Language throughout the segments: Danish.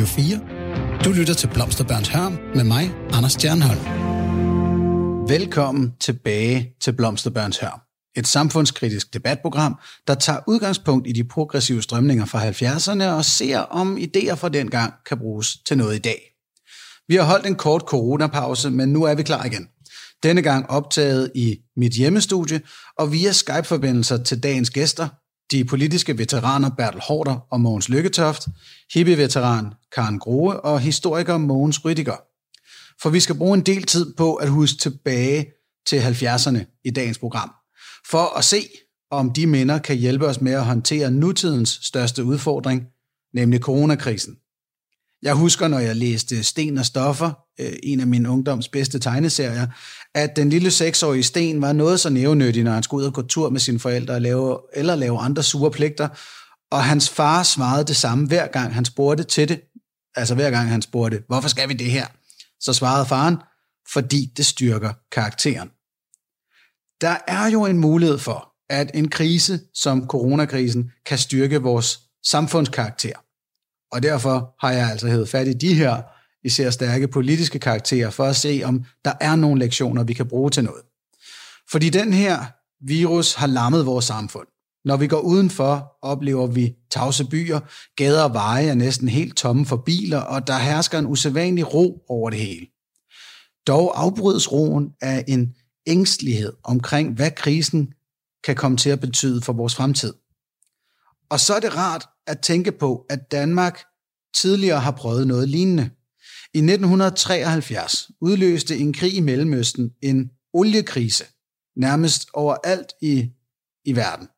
Radio 4. Du lytter til Blomsterbørns Hørm med mig, Anders Stjernholm. Velkommen tilbage til Blomsterbørns Hørm. Et samfundskritisk debatprogram, der tager udgangspunkt i de progressive strømninger fra 70'erne og ser, om idéer fra dengang kan bruges til noget i dag. Vi har holdt en kort coronapause, men nu er vi klar igen. Denne gang optaget i mit hjemmestudie og via Skype-forbindelser til dagens gæster, de politiske veteraner Bertel Hårder og Mogens Lykketoft, hippie-veteran Karen Grohe og historiker Mogens Rydiger. For vi skal bruge en del tid på at huske tilbage til 70'erne i dagens program, for at se, om de minder kan hjælpe os med at håndtere nutidens største udfordring, nemlig coronakrisen. Jeg husker, når jeg læste Sten og Stoffer, øh, en af min ungdoms bedste tegneserier, at den lille seksårige Sten var noget så nævnyttig, når han skulle ud og gå tur med sine forældre og lave, eller lave andre sure pligter. Og hans far svarede det samme hver gang han spurgte til det. Altså hver gang han spurgte, hvorfor skal vi det her? Så svarede faren, fordi det styrker karakteren. Der er jo en mulighed for, at en krise som coronakrisen kan styrke vores samfundskarakter. Og derfor har jeg altså hævet fat i de her især stærke politiske karakterer, for at se, om der er nogle lektioner, vi kan bruge til noget. Fordi den her virus har lammet vores samfund. Når vi går udenfor, oplever vi tavse byer, gader og veje er næsten helt tomme for biler, og der hersker en usædvanlig ro over det hele. Dog afbrydes roen af en ængstelighed omkring, hvad krisen kan komme til at betyde for vores fremtid. Og så er det rart at tænke på, at Danmark tidligere har prøvet noget lignende. I 1973 udløste en krig i Mellemøsten en oliekrise, nærmest overalt i, i verden.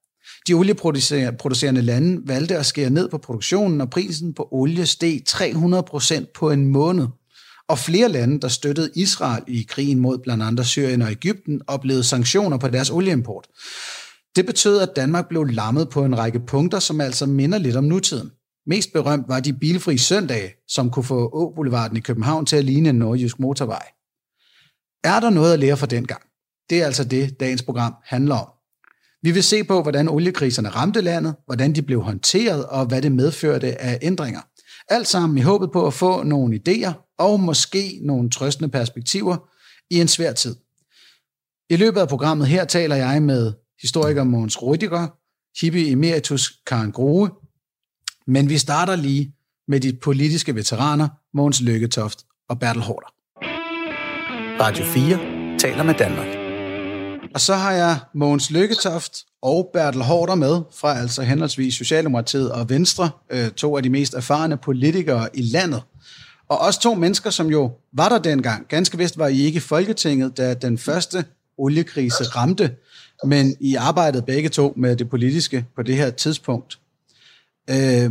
De olieproducerende lande valgte at skære ned på produktionen, og prisen på olie steg 300 procent på en måned. Og flere lande, der støttede Israel i krigen mod blandt andet Syrien og Ægypten, oplevede sanktioner på deres olieimport. Det betød, at Danmark blev lammet på en række punkter, som altså minder lidt om nutiden. Mest berømt var de bilfri søndage, som kunne få Åboulevarden i København til at ligne en nordjysk motorvej. Er der noget at lære fra den gang? Det er altså det, dagens program handler om. Vi vil se på, hvordan oliekriserne ramte landet, hvordan de blev håndteret og hvad det medførte af ændringer. Alt sammen i håbet på at få nogle idéer og måske nogle trøstende perspektiver i en svær tid. I løbet af programmet her taler jeg med historiker Måns Rüdiger, hippie emeritus Karen Grohe, men vi starter lige med de politiske veteraner Mogens Lykketoft og Bertel Hårder. Radio 4 taler med Danmark. Og så har jeg Mogens Lykketoft og Bertel Hårder med fra altså henholdsvis Socialdemokratiet og Venstre, øh, to af de mest erfarne politikere i landet. Og også to mennesker, som jo var der dengang. Ganske vist var I ikke i Folketinget, da den første oliekrise ramte, men I arbejdede begge to med det politiske på det her tidspunkt. Øh,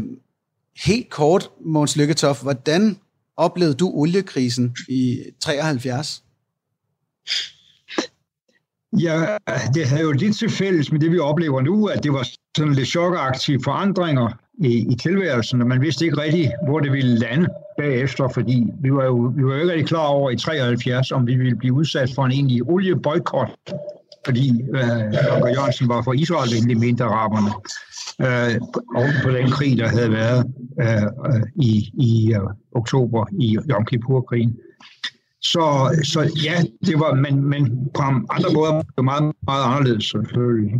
helt kort, Måns Lykketoff, hvordan oplevede du oliekrisen i 73? Ja, det havde jo lidt til fælles med det, vi oplever nu, at det var sådan lidt chokagtige forandringer i, i tilværelsen, og man vidste ikke rigtig, hvor det ville lande bagefter, fordi vi var jo, vi var jo ikke rigtig klar over i 73, om vi ville blive udsat for en egentlig olieboykot fordi øh, Anker Jørgensen var for Israel egentlig mente araberne, øh, oven på den krig, der havde været øh, øh, i, i øh, oktober i Yom Kippur-krigen. Så, så ja, det var, men, men på andre måder var det meget, meget anderledes selvfølgelig.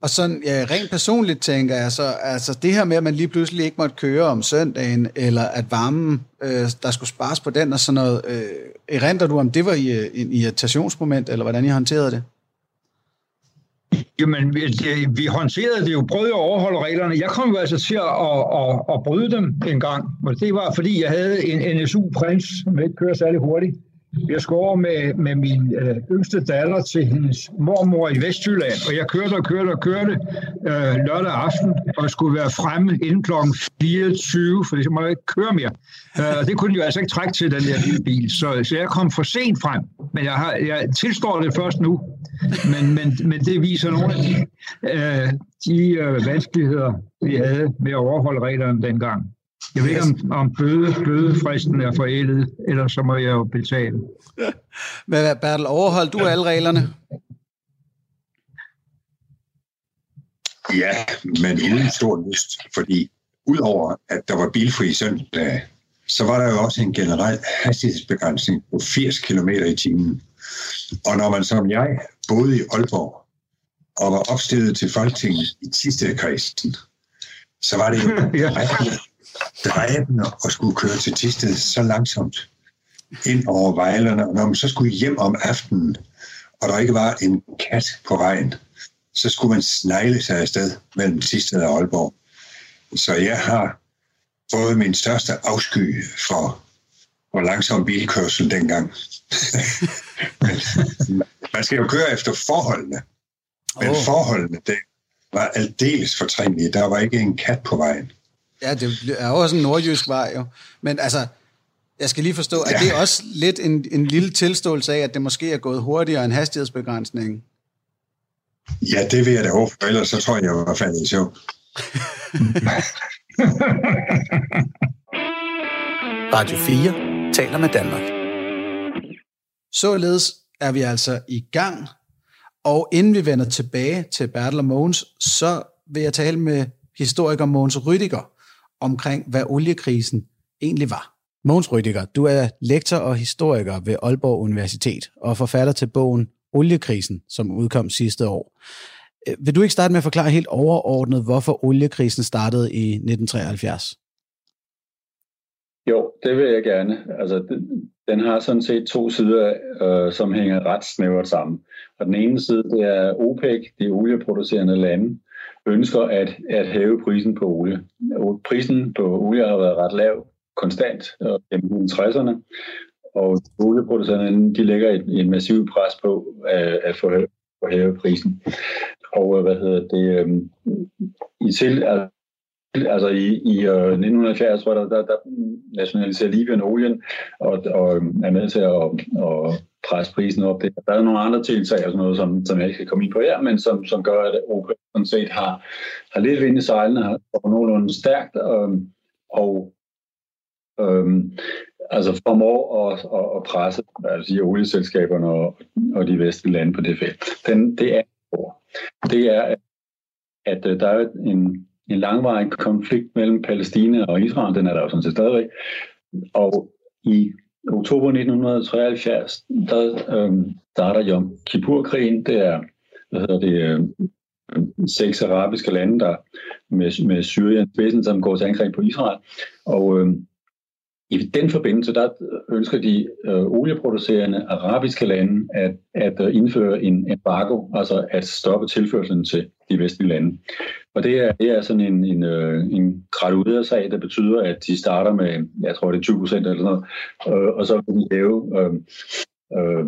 Og sådan, ja, rent personligt tænker jeg så, altså det her med, at man lige pludselig ikke måtte køre om søndagen, eller at varmen, øh, der skulle spares på den og sådan noget, øh, erindrer du, om det var i, øh, en irritationsmoment, eller hvordan I håndterede det? Jamen, vi, det, vi håndterede det jo, prøvede at overholde reglerne. Jeg kom jo altså til at, at, at, at bryde dem en gang. Og det var, fordi jeg havde en NSU-prins, som ikke kører særlig hurtigt. Jeg skulle over med, med min øh, yngste datter til hendes mormor i Vestjylland, og jeg kørte og kørte og kørte øh, lørdag aften, og skulle være fremme inden kl. 24, for det må jeg ikke køre mere. Øh, det kunne de jo altså ikke trække til, den der lille bil, så, så jeg kom for sent frem, men jeg, har, jeg tilstår det først nu. Men, men, men det viser nogle af de, øh, de øh, vanskeligheder, vi havde med at overholde reglerne dengang. Jeg ved ikke, om, om bøde, bødefristen er forældet, eller så må jeg jo betale. Men Bertel, overholdt du alle reglerne? Ja, men uden stor lyst, fordi udover at der var bilfri søndag, så var der jo også en generel hastighedsbegrænsning på 80 km i timen. Og når man som jeg boede i Aalborg og var opstillet til Folketinget i Tisted-kredsen, så var det jo dræbende at skulle køre til Tisted så langsomt ind over vejlerne. Og når man så skulle hjem om aftenen, og der ikke var en kat på vejen, så skulle man snegle sig afsted mellem Tisted og Aalborg. Så jeg har fået min største afsky for, for langsom bilkørsel dengang. man skal jo køre efter forholdene. Men oh. forholdene, det var aldeles fortrængelige. Der var ikke en kat på vejen. Ja, det er jo også en nordjysk vej, jo. Men altså, jeg skal lige forstå, at ja. det er også lidt en, en lille tilståelse af, at det måske er gået hurtigere end hastighedsbegrænsningen? Ja, det vil jeg da håbe, for ellers så tror jeg, jeg var faldet i søvn. Radio 4 taler med Danmark. Således er vi altså i gang, og inden vi vender tilbage til Bertel og Mogens, så vil jeg tale med historiker Mogens Rydiger omkring, hvad oliekrisen egentlig var. Mogens Rydiger, du er lektor og historiker ved Aalborg Universitet og forfatter til bogen Oliekrisen, som udkom sidste år. Øh, vil du ikke starte med at forklare helt overordnet, hvorfor oliekrisen startede i 1973? Jo, det vil jeg gerne. Altså, den har sådan set to sider, øh, som hænger ret snævert sammen. Og den ene side, det er OPEC, de olieproducerende lande, ønsker at, at hæve prisen på olie. Prisen på olie har været ret lav konstant gennem 60'erne, og olieproducenterne de lægger et, et massivt pres på at, at få, at hæve prisen. Og øh, hvad hedder det, øh, i til, altså i, i uh, 1970, tror jeg, der, der, der nationaliserer Libyen olien og, og øh, er med til at, at presse prisen op. Der er nogle andre tiltag og sådan noget, som, som jeg ikke kan komme ind på her, men som, som gør, at OP sådan set har, har lidt vind i sejlene og nogenlunde stærkt, og, og øhm, altså formår at, at, at presse altså olieselskaberne og, og de vestlige lande på det felt. Den, det er det er, at, at øh, der er en, en langvarig konflikt mellem Palæstina og Israel, den er der jo sådan set stadigvæk, og i oktober 1973, der øhm, starter Jom Kippur-krigen, det er, hvad hedder det, øh, seks arabiske lande, der med, med Syrien spidsen, som går til angreb på Israel, og øh, i den forbindelse, der ønsker de øh, olieproducerende arabiske lande at, at øh, indføre en embargo, altså at stoppe tilførselen til de vestlige lande. Og det er, det er sådan en, en, øh, en gradueret sag, der betyder, at de starter med, jeg tror det er 20 procent eller sådan noget, øh, og så vil de hæve øh, øh,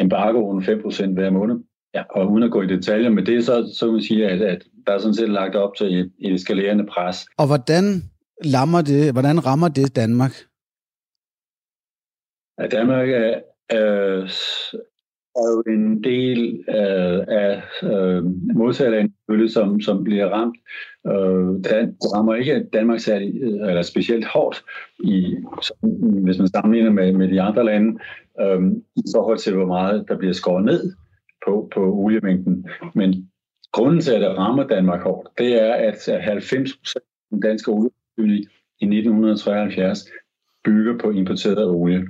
embargoen 5 procent hver måned. Ja, og uden at gå i detaljer med det, så, så vil man sige, at, at der er sådan set lagt op til et, et eskalerende pres. Og hvordan lammer det, hvordan rammer det Danmark? at Danmark er, er, er jo en del øh, af øh, modtagerlande, som, som bliver ramt. Øh, det rammer ikke Danmark særlig, øh, eller specielt hårdt, i, hvis man sammenligner med, med de andre lande, øh, i forhold til, hvor meget der bliver skåret ned på, på oliemængden. Men grunden til, at det rammer Danmark hårdt, det er, at 90 procent af den danske olieforsyning i 1973 bygger på importeret olie.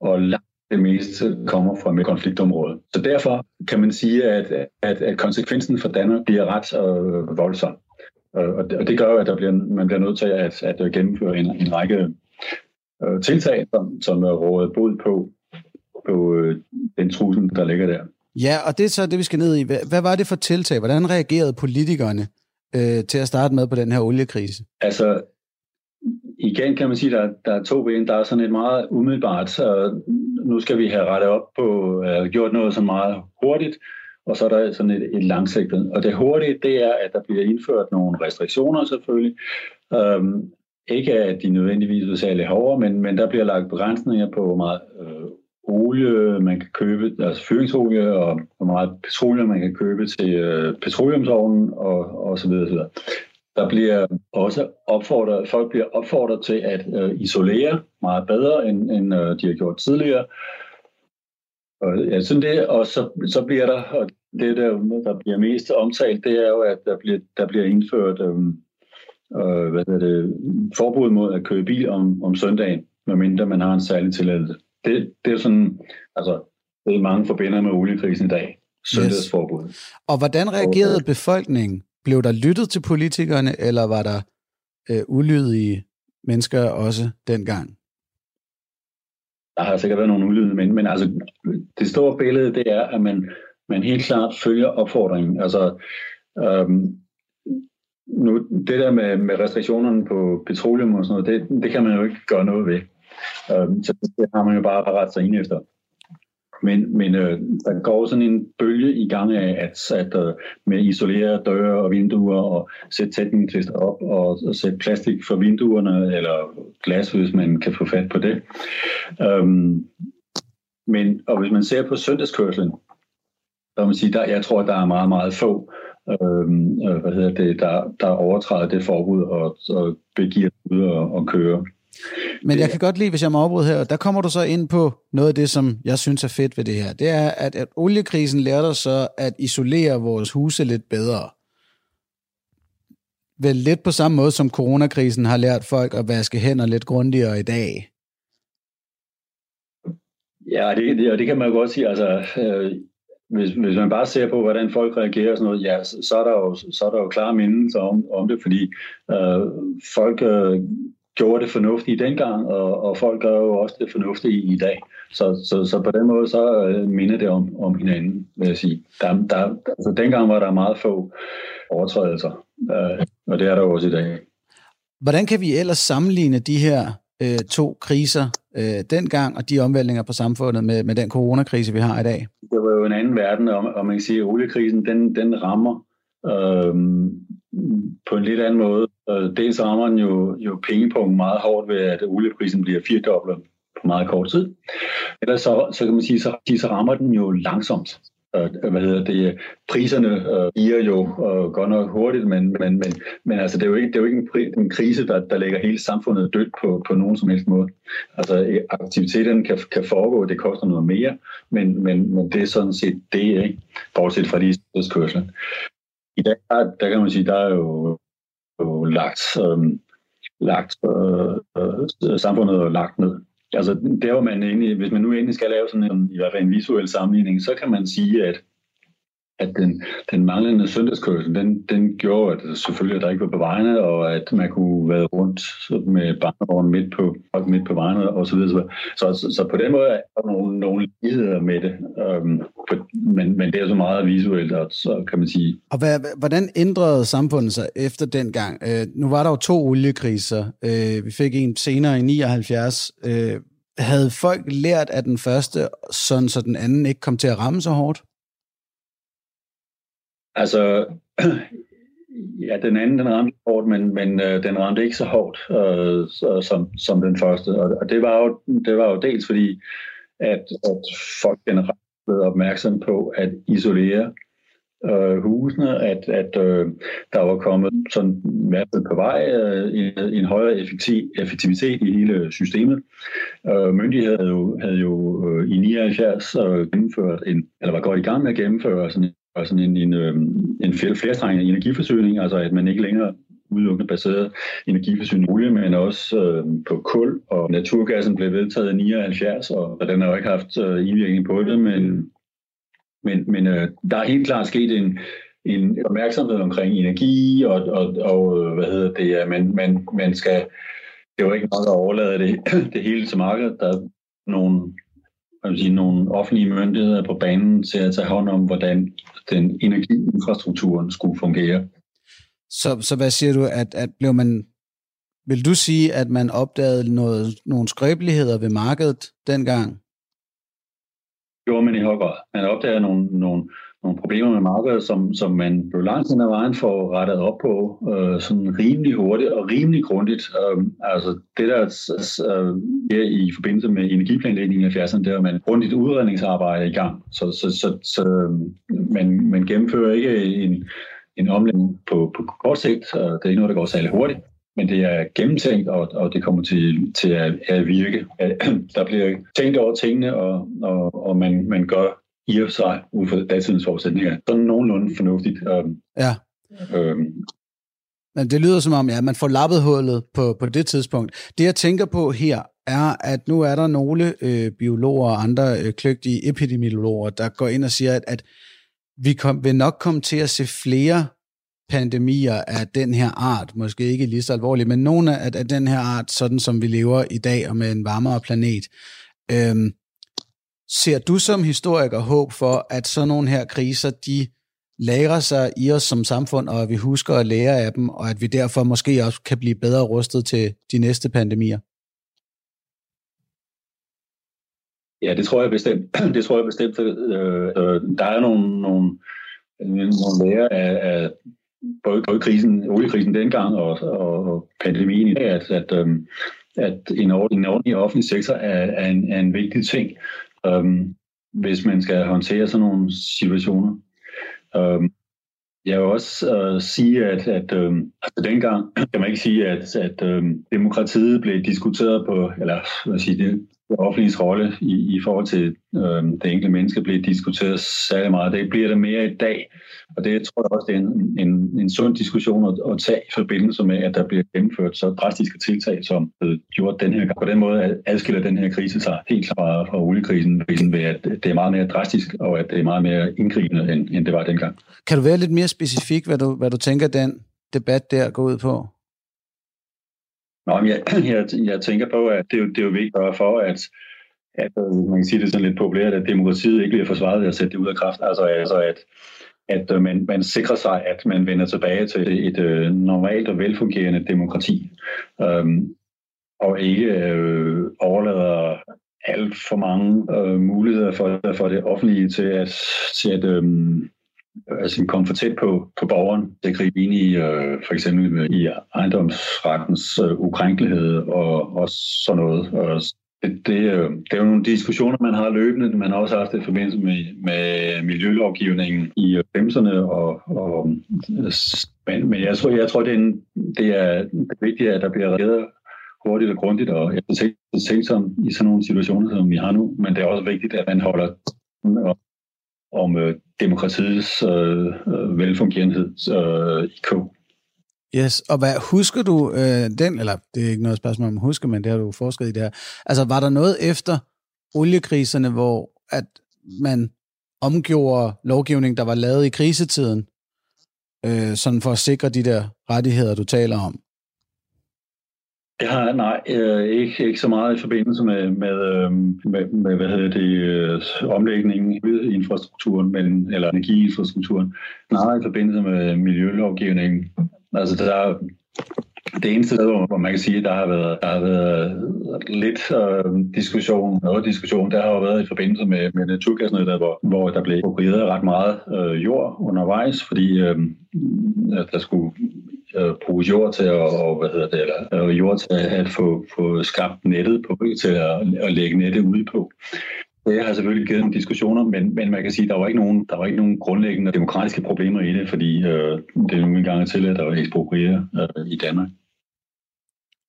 Og langt det meste kommer fra med konfliktområdet. Så derfor kan man sige, at, at, at konsekvensen for Danmark bliver ret øh, voldsom. Og det, og det gør jo, at der bliver, man bliver nødt til at, at gennemføre en, en række øh, tiltag, som, som er rådet bod på, på øh, den trussel, der ligger der. Ja, og det er så det, vi skal ned i. Hvad, hvad var det for tiltag? Hvordan reagerede politikerne øh, til at starte med på den her oliekrise? Altså, igen kan man sige, der, der er to ben. Der er sådan et meget umiddelbart, så nu skal vi have rettet op på, uh, gjort noget så meget hurtigt, og så er der sådan et, et langsigtet. Og det hurtige, det er, at der bliver indført nogle restriktioner selvfølgelig. Øhm, ikke at de nødvendigvis er særlig hårdere, men, men der bliver lagt begrænsninger på, hvor meget øh, olie man kan købe, altså fyringsolie, og hvor meget petroleum man kan købe til øh, petroleumsovnen, og, og så videre, så videre. Der bliver også opfordret, folk bliver opfordret til at øh, isolere meget bedre, end, end øh, de har gjort tidligere. Og, ja, sådan det, og så, så bliver der, og det der, der bliver mest omtalt, det er jo, at der bliver, der bliver indført øh, øh, hvad er det, forbud mod at køre bil om, om søndagen, medmindre man har en særlig tilladelse. Det, det er sådan, altså, det er mange forbinder med oliekrisen i dag. Søndagsforbud. Yes. Og hvordan reagerede befolkningen? Blev der lyttet til politikerne, eller var der øh, ulydige mennesker også dengang? Der har sikkert været nogle ulydige men, men altså, det store billede, det er, at man, man helt klart følger opfordringen. Altså, øhm, nu, det der med, med restriktionerne på petroleum og sådan noget, det, det kan man jo ikke gøre noget ved. Øhm, så det har man jo bare ret sig ind efter. Men, men øh, der går sådan en bølge i gang af, at, at øh, med isolere døre og vinduer og sætte tætningslister op og, og sætte plastik for vinduerne eller glas, hvis man kan få fat på det. Øhm, men og hvis man ser på søndagskørslen, så man sige, der, jeg tror, at der er meget, meget få, øhm, øh, hvad hedder det, der, der overtræder det forbud og, og begiver ud og, og køre. Men jeg kan godt lide, hvis jeg må afbryde her, der kommer du så ind på noget af det, som jeg synes er fedt ved det her. Det er, at, at oliekrisen lærte os så at isolere vores huse lidt bedre. Vel lidt på samme måde, som coronakrisen har lært folk at vaske hænder lidt grundigere i dag. Ja, det, det, og det kan man jo godt sige. Altså, øh, hvis, hvis man bare ser på, hvordan folk reagerer og sådan noget, ja, så, så, er, der jo, så er der jo klare mindelser om, om det, fordi øh, folk øh, gjorde det fornuftigt dengang, og, og folk gør jo også det fornuftige i, dag. Så, så, så på den måde, så øh, minder det om, om hinanden, vil jeg sige. Der, der, altså, dengang var der meget få overtrædelser, øh, og det er der også i dag. Hvordan kan vi ellers sammenligne de her øh, to kriser øh, dengang, og de omvæltninger på samfundet med, med den coronakrise, vi har i dag? Det var jo en anden verden, og, og man kan sige, at oliekrisen, den, den rammer øh, på en lidt anden måde. Dels rammer den jo, jo pengepunkten meget hårdt ved, at olieprisen bliver firedoblet på meget kort tid. Ellers så, så kan man sige, så, så rammer den jo langsomt. Hvad hedder det, priserne øh, giver jo øh, godt nok hurtigt, men, men, men, men altså, det er jo ikke, det er jo ikke en, pri, en krise, der, der lægger hele samfundet dødt på, på nogen som helst måde. Altså øh, aktiviteten kan, kan foregå, det koster noget mere, men, men, men det er sådan set det, ikke? bortset fra de kørsel. I dag, der, der kan man sige, der er jo, jo lagt, øhm, øh, lagt øh, samfundet er lagt ned. Altså, der hvor man egentlig, hvis man nu egentlig skal lave sådan en, i hvert fald en visuel sammenligning, så kan man sige, at at den, den manglende søndagskørsel, den, den gjorde, at selvfølgelig at der ikke var på vejene, og at man kunne være rundt med barnevognen midt på, midt på vejene og så videre. Så, så, så på den måde er der nogle, nogle ligheder med det, øhm, for, men, men det er så meget visuelt, og så kan man sige. Og hvad, hvordan ændrede samfundet sig efter den gang? Øh, nu var der jo to oliekriser. Øh, vi fik en senere i 79. Øh, havde folk lært af den første, sådan så den anden ikke kom til at ramme så hårdt? Altså, ja, den anden den ramte hårdt, men, men øh, den ramte ikke så hårdt øh, så, som, som den første. Og, og det, var jo, det var jo dels fordi, at, at folk generelt blev opmærksom på at isolere øh, husene, at, at øh, der var kommet sådan i hvert fald på vej øh, en, en højere effektiv, effektivitet i hele systemet. Øh, myndigheden havde jo, havde jo øh, i 79 øh, gennemført en, eller var godt i gang med at gennemføre sådan og sådan en, en, øhm, en flerstrængende energiforsyning, altså at man ikke længere udelukkende baseret energiforsyning olie, men også øh, på kul, og naturgassen blev vedtaget i 79, og, og den har jo ikke haft øh, indvirkning på det, men, men, men øh, der er helt klart sket en, en opmærksomhed omkring energi, og, og, og øh, hvad hedder det, ja, man, man, man skal, det er jo ikke noget at overlade det, det hele til markedet, der er nogle jeg vil sige, nogle offentlige myndigheder på banen til at tage hånd om, hvordan den energiinfrastrukturen skulle fungere. Så, så hvad siger du, at, at blev man, vil du sige, at man opdagede noget, nogle skrøbeligheder ved markedet dengang? Gjorde man i høj grad. Man opdagede nogle, nogle, nogle problemer med markedet, som, som man blev langt hen ad vejen for rettet op på, øh, sådan rimelig hurtigt og rimelig grundigt. Øh, altså det der øh, i forbindelse med energiplanlægningen i 70'erne, det var man grundigt udredningsarbejde i gang. Så, så, så, så øhm, man, man gennemfører ikke en, en omlægning på, på kort sigt, og det er ikke noget, der går særlig hurtigt men det er gennemtænkt, og, og det kommer til, til at, at virke. Der bliver tænkt over tingene, og, og, og man, man gør i og sig ud fra datidens forudsætninger. Sådan nogenlunde fornuftigt. Øhm, ja. Øhm, Men det lyder som om, ja, man får lappet hullet på, på det tidspunkt. Det jeg tænker på her, er, at nu er der nogle øh, biologer og andre øh, kløgtige epidemiologer, der går ind og siger, at, at vi kom, vil nok komme til at se flere pandemier af den her art, måske ikke lige så alvorlige, men nogle af, af den her art, sådan som vi lever i dag og med en varmere planet. Øhm, ser du som historiker håb for, at sådan nogle her kriser, de lærer sig i os som samfund, og at vi husker at lære af dem, og at vi derfor måske også kan blive bedre rustet til de næste pandemier? Ja, det tror jeg bestemt. Det tror jeg bestemt. Øh, øh, der er nogle, nogle, nogle lærer af, af både, både krisen, oliekrisen dengang og, og pandemien i dag, at, at, øhm, at en, ordentlig, en ordentlig offentlig sektor er, er, en, er en vigtig ting, øhm, hvis man skal håndtere sådan nogle situationer. Øhm, jeg vil også øh, sige, at, at øh, altså dengang kan man ikke sige, at, at øh, demokratiet blev diskuteret på, eller hvad sige, det, det offentlige rolle i, i forhold til øh, det enkelte menneske bliver diskuteret særlig meget. Det bliver det mere i dag, og det tror jeg også, det er en, en, en sund diskussion at, at tage i forbindelse med, at der bliver gennemført så drastiske tiltag, som er gjort den her gang. På den måde adskiller den her krise sig helt klart fra oliekrisen ved, at det er meget mere drastisk, og at det er meget mere indgribende, end, end det var dengang. Kan du være lidt mere specifik, hvad du, hvad du tænker, den debat der går ud på? Nå, men jeg, jeg, jeg tænker på, at det, det er jo vigtigt for, at, at øh, man kan sige det sådan lidt populært, at demokratiet ikke bliver forsvaret ved at sætte det ud af kraft. Altså, altså at, at øh, man, man sikrer sig, at man vender tilbage til et, et øh, normalt og velfungerende demokrati, øhm, og ikke øh, overlader alt for mange øh, muligheder for, for det offentlige til at, til at øh, altså komme for tæt på, på borgeren Det at gribe ind i øh, for eksempel i ejendomsrettens øh, ukrænkelighed og, og sådan noget. Og det, det, øh, det er jo nogle diskussioner, man har løbende. Man har også haft det i forbindelse med, med miljølovgivningen i 90'erne. Og, og, men, men jeg tror, jeg tror det, er en, det er vigtigt, at der bliver reageret hurtigt og grundigt, og jeg som i sådan nogle situationer, som vi har nu, men det er også vigtigt, at man holder om øh, demokratiets øh, øh velfungerenhed øh, i K. Yes, og hvad husker du øh, den, eller det er ikke noget spørgsmål om husker, men det har du forsket i det her. Altså var der noget efter oliekriserne, hvor at man omgjorde lovgivning, der var lavet i krisetiden, øh, sådan for at sikre de der rettigheder, du taler om? Ja, har, nej, øh, ikke, ikke så meget i forbindelse med, med, øh, med, med hvad hedder det, øh, omlægningen i infrastrukturen, men, eller energiinfrastrukturen. Nej, i forbindelse med miljølovgivningen. Altså, der, det eneste sted, hvor man kan sige, at der har været, der har været lidt øh, diskussion, noget diskussion, der har jo været i forbindelse med, med naturgasnettet, hvor, hvor der blev proprieret ret meget øh, jord undervejs, fordi øh, der skulle øh, bruge jord til at, og, hvad hedder det, eller, øh, jord til at få, få skabt nettet på, til at, at lægge nettet ude på. Det har selvfølgelig givet nogle diskussioner, men, men man kan sige, at der var ikke nogen, der var ikke nogen grundlæggende demokratiske problemer i det, fordi øh, det er nogle gange til, at eksproprieret øh, i Danmark.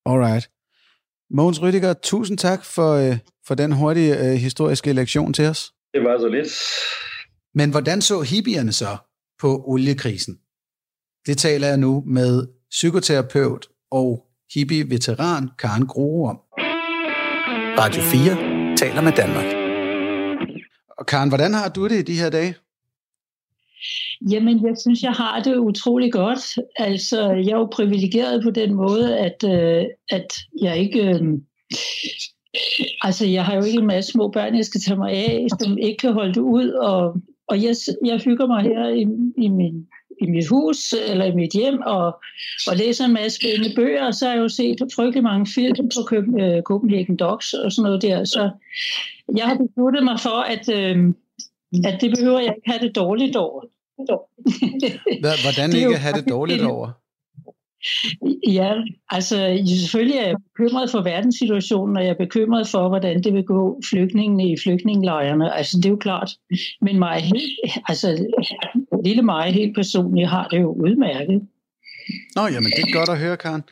Alright. Mogens Rydiger, tusind tak for, øh, for den hurtige øh, historiske lektion til os. Det var så lidt. Men hvordan så hippierne så på oliekrisen? Det taler jeg nu med psykoterapeut og hippie-veteran Karen Grohe om. Radio 4 taler med Danmark. Og Karen, hvordan har du det i de her dage? Jamen, jeg synes, jeg har det utrolig godt. Altså, jeg er jo privilegeret på den måde, at, øh, at jeg ikke... Øh, altså, jeg har jo ikke en masse små børn, jeg skal tage mig af, som ikke kan holde det ud, og, og jeg, jeg hygger mig her i, i min i mit hus eller i mit hjem og, og læser en masse spændende bøger, og så har jeg jo set frygtelig mange film på Copenhagen Docs og sådan noget der. Så jeg har besluttet mig for, at, øh, at det behøver jeg ikke have det dårligt over. Hvordan ikke have det dårligt over? Ja, altså selvfølgelig er jeg bekymret for verdenssituationen, og jeg er bekymret for, hvordan det vil gå flygtningene i flygtningelejrene. Altså det er jo klart. Men mig helt, altså lille mig helt personligt har det jo udmærket. Nå, jamen det er godt at høre, Karen.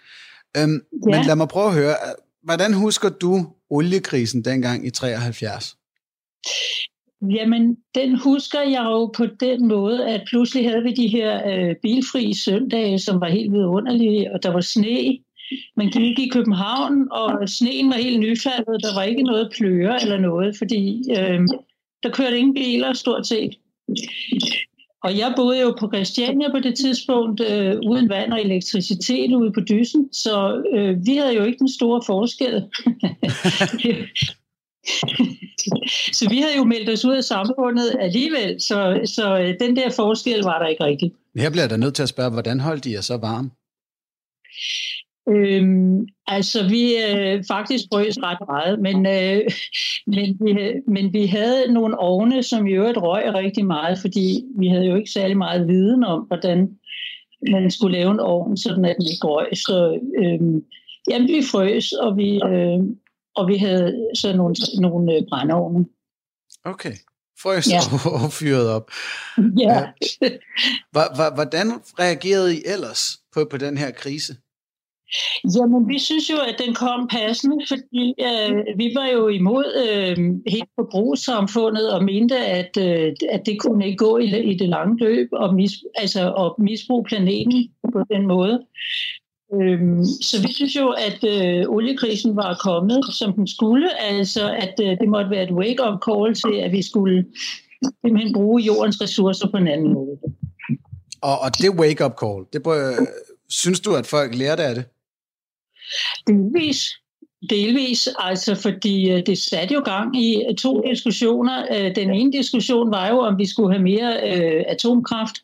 Øhm, ja. Men lad mig prøve at høre, hvordan husker du oliekrisen dengang i 73? Jamen, den husker jeg jo på den måde, at pludselig havde vi de her øh, bilfri søndage, som var helt vidunderlige, og der var sne. Man gik i København, og sneen var helt nyfaldet. Der var ikke noget pløre eller noget, fordi øh, der kørte ingen biler stort set. Og jeg boede jo på Christiania på det tidspunkt, øh, uden vand og elektricitet ude på dysen, så øh, vi havde jo ikke den store forskel. så vi havde jo meldt os ud af samfundet alligevel, så, så øh, den der forskel var der ikke rigtig. Her bliver der nødt til at spørge, hvordan holdt de jer så varme? Øhm, altså, vi øh, faktisk brøs ret meget, men, øh, men, vi, men vi havde nogle ovne, som i øvrigt røg rigtig meget, fordi vi havde jo ikke særlig meget viden om, hvordan man skulle lave en ovn, sådan at den ikke røg. Så øh, jamen, vi frøs, og vi, øh, og vi havde så nogle, nogle øh, brændeovne. Okay. Frøs ja. og fyret op. Ja. Hvordan reagerede I ellers på, på den her krise? Jamen, vi synes jo, at den kom passende, fordi øh, vi var jo imod øh, helt forbrugssamfundet og mente, at, øh, at det kunne ikke gå i, i det lange løb og, mis, altså, og misbruge planeten på den måde. Øhm, så vi synes jo, at øh, oliekrisen var kommet, som den skulle, altså at øh, det måtte være et wake-up call til, at vi skulle simpelthen bruge jordens ressourcer på en anden måde. Og, og det wake-up call, det bør, synes du, at folk lærte af det? Delvis. Delvis, altså fordi øh, det satte jo gang i to diskussioner. Øh, den ene diskussion var jo, om vi skulle have mere øh, atomkraft,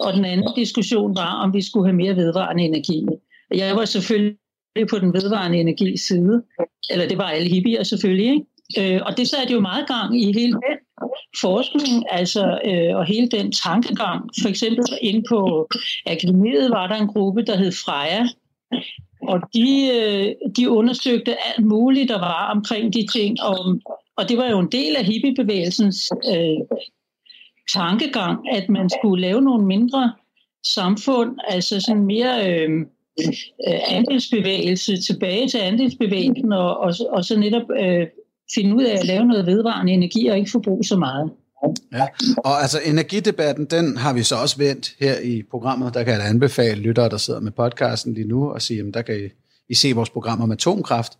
og den anden diskussion var, om vi skulle have mere vedvarende energi. Jeg var selvfølgelig på den vedvarende energi side, eller det var alle hippier selvfølgelig, ikke? Øh, og det satte jo meget gang i hele den forskning, altså, øh, og hele den tankegang. For eksempel inde på akademiet var der en gruppe, der hed Freja, og de, øh, de undersøgte alt muligt, der var omkring de ting, og, og det var jo en del af hippiebevægelsens øh, tankegang, at man skulle lave nogle mindre samfund, altså sådan mere øh, andelsbevægelse, tilbage til andelsbevægelsen, og, og, og så netop øh, finde ud af at lave noget vedvarende energi og ikke forbruge så meget. Ja, og altså energidebatten, den har vi så også vendt her i programmet. Der kan jeg anbefale lyttere, der sidder med podcasten lige nu, og sige, at der kan I, I se vores program om atomkraft.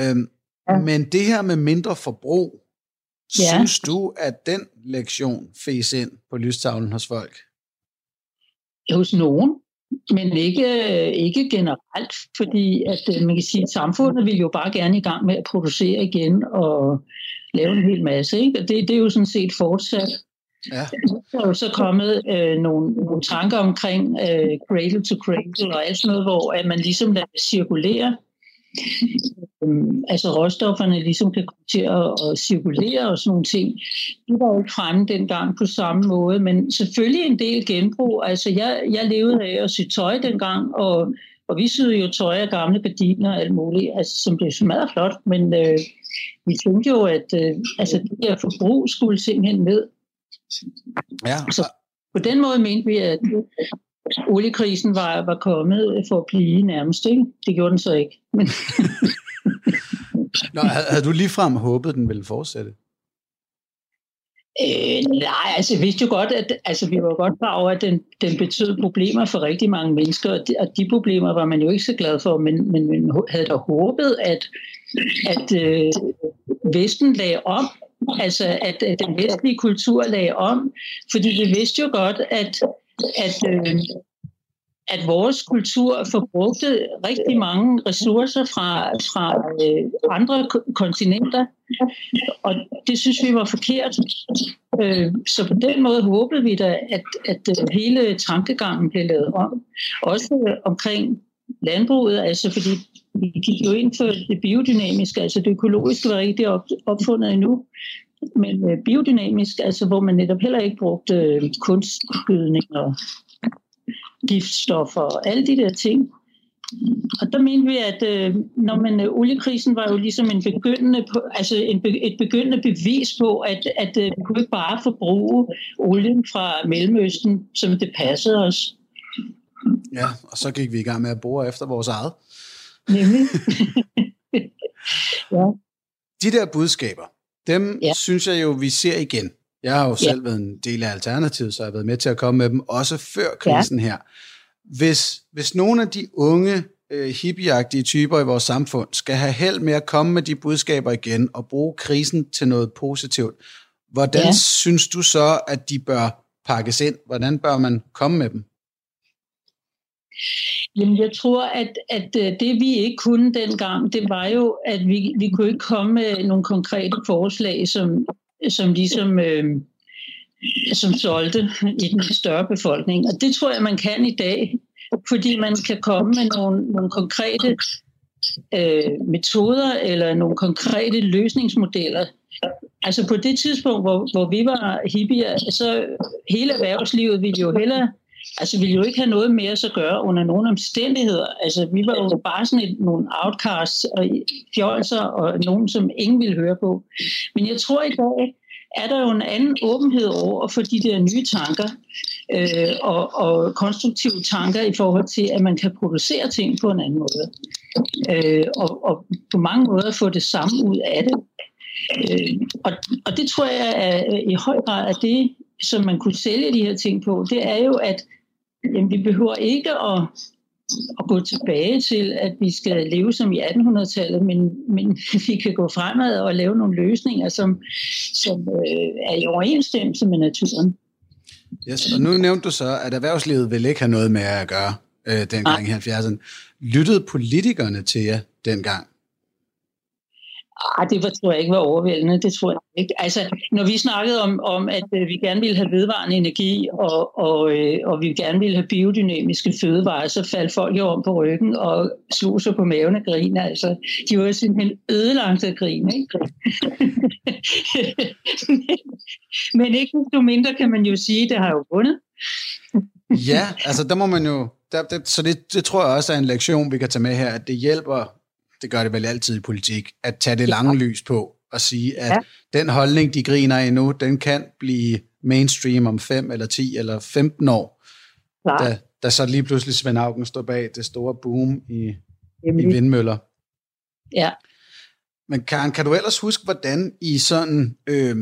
Øhm, ja. Men det her med mindre forbrug, ja. synes du, at den lektion fæs ind på lystavlen hos folk? Hos nogen, men ikke, ikke generelt, fordi at øh, man kan sige, at samfundet vil jo bare gerne i gang med at producere igen, og lave en hel masse. Ikke? Og det, det er jo sådan set fortsat. Ja. Der er jo så kommet øh, nogle, nogle tanker omkring øh, cradle to cradle og alt sådan noget, hvor at man ligesom lader det cirkulere. Um, altså råstofferne ligesom kan komme til at, at cirkulere og sådan nogle ting. Det var jo ikke fremme dengang på samme måde, men selvfølgelig en del genbrug. Altså jeg, jeg levede af at sy tøj dengang, og, og vi syede jo tøj af gamle gardiner og alt muligt, altså, som blev smadret flot, men øh, vi tænkte jo, at øh, altså, det her forbrug skulle simpelthen ned. Ja. Så på den måde mente vi, at oliekrisen var, var kommet for at blive nærmest. Ikke? Det gjorde den så ikke. Men Nå, havde du ligefrem håbet, den ville fortsætte? Øh, nej, altså vi vidste jo godt, at altså, vi var godt klar over, at den, den betød problemer for rigtig mange mennesker, og de, og de problemer var man jo ikke så glad for, men, men man havde da håbet, at, at øh, Vesten lagde om, altså at, at den vestlige kultur lagde om, fordi vi vidste jo godt, at, at øh, at vores kultur forbrugte rigtig mange ressourcer fra, fra øh, andre kontinenter, og det synes vi var forkert. Øh, så på den måde håbede vi da, at, at øh, hele tankegangen blev lavet om. Også omkring landbruget, altså fordi vi gik jo ind for det biodynamiske, altså det økologiske var ikke opfundet endnu, men øh, biodynamisk, altså hvor man netop heller ikke brugte øh, kunstgødning og giftstoffer og alle de der ting. Og der mente vi, at øh, når man, øh, oliekrisen var jo ligesom en begyndende, altså en, et begyndende bevis på, at, at øh, vi kunne ikke bare forbruge olien fra Mellemøsten, som det passede os. Ja, og så gik vi i gang med at bore efter vores eget. Nemlig. ja. De der budskaber, dem ja. synes jeg jo, vi ser igen. Jeg har jo selv ja. været en del af Alternativet, så jeg har været med til at komme med dem, også før krisen ja. her. Hvis, hvis nogle af de unge øh, hippieagtige typer i vores samfund skal have held med at komme med de budskaber igen og bruge krisen til noget positivt, hvordan ja. synes du så, at de bør pakkes ind? Hvordan bør man komme med dem? Jamen, jeg tror, at, at øh, det vi ikke kunne dengang, det var jo, at vi, vi kunne ikke komme med nogle konkrete forslag, som, som ligesom øh, som solgte i den større befolkning. Og det tror jeg, man kan i dag, fordi man kan komme med nogle, nogle konkrete øh, metoder eller nogle konkrete løsningsmodeller. Altså på det tidspunkt, hvor, hvor vi var hippier, så hele erhvervslivet ville jo hellere altså ville jo ikke have noget med os at gøre under nogen omstændigheder. Altså vi var jo bare sådan et, nogle outcasts og fjolser og nogen, som ingen ville høre på. Men jeg tror i dag, er der jo en anden åbenhed over for de der nye tanker øh, og, og konstruktive tanker i forhold til, at man kan producere ting på en anden måde. Øh, og, og på mange måder få det samme ud af det. Øh, og, og det tror jeg er i høj grad at det, som man kunne sælge de her ting på, det er jo, at jamen, vi behøver ikke at, at gå tilbage til, at vi skal leve som i 1800-tallet, men, men vi kan gå fremad og lave nogle løsninger, som, som øh, er i overensstemmelse med naturen. Yes, og nu nævnte du så, at erhvervslivet vil ikke have noget med at gøre øh, dengang i 70'erne. Lyttede politikerne til jer dengang? Ah, det var, tror jeg ikke var overvældende, det tror jeg ikke. Altså, når vi snakkede om, om at øh, vi gerne ville have vedvarende energi, og, og, øh, og vi gerne ville have biodynamiske fødevarer, så faldt folk jo om på ryggen og slog sig på maven og grin. Altså, de var simpelthen ødelagt af grin, ikke? Men ikke desto mindre kan man jo sige, at det har jo vundet. ja, altså der må man jo... Der, der, så det, det tror jeg også er en lektion, vi kan tage med her, at det hjælper det gør det vel altid i politik, at tage det lange lys på og sige, at ja. den holdning, de griner af nu, den kan blive mainstream om 5 eller 10 eller 15 år. Da, da så lige pludselig Svend Augen står bag det store boom i, i vindmøller. Ja. Men Karen, kan du ellers huske, hvordan i sådan øh,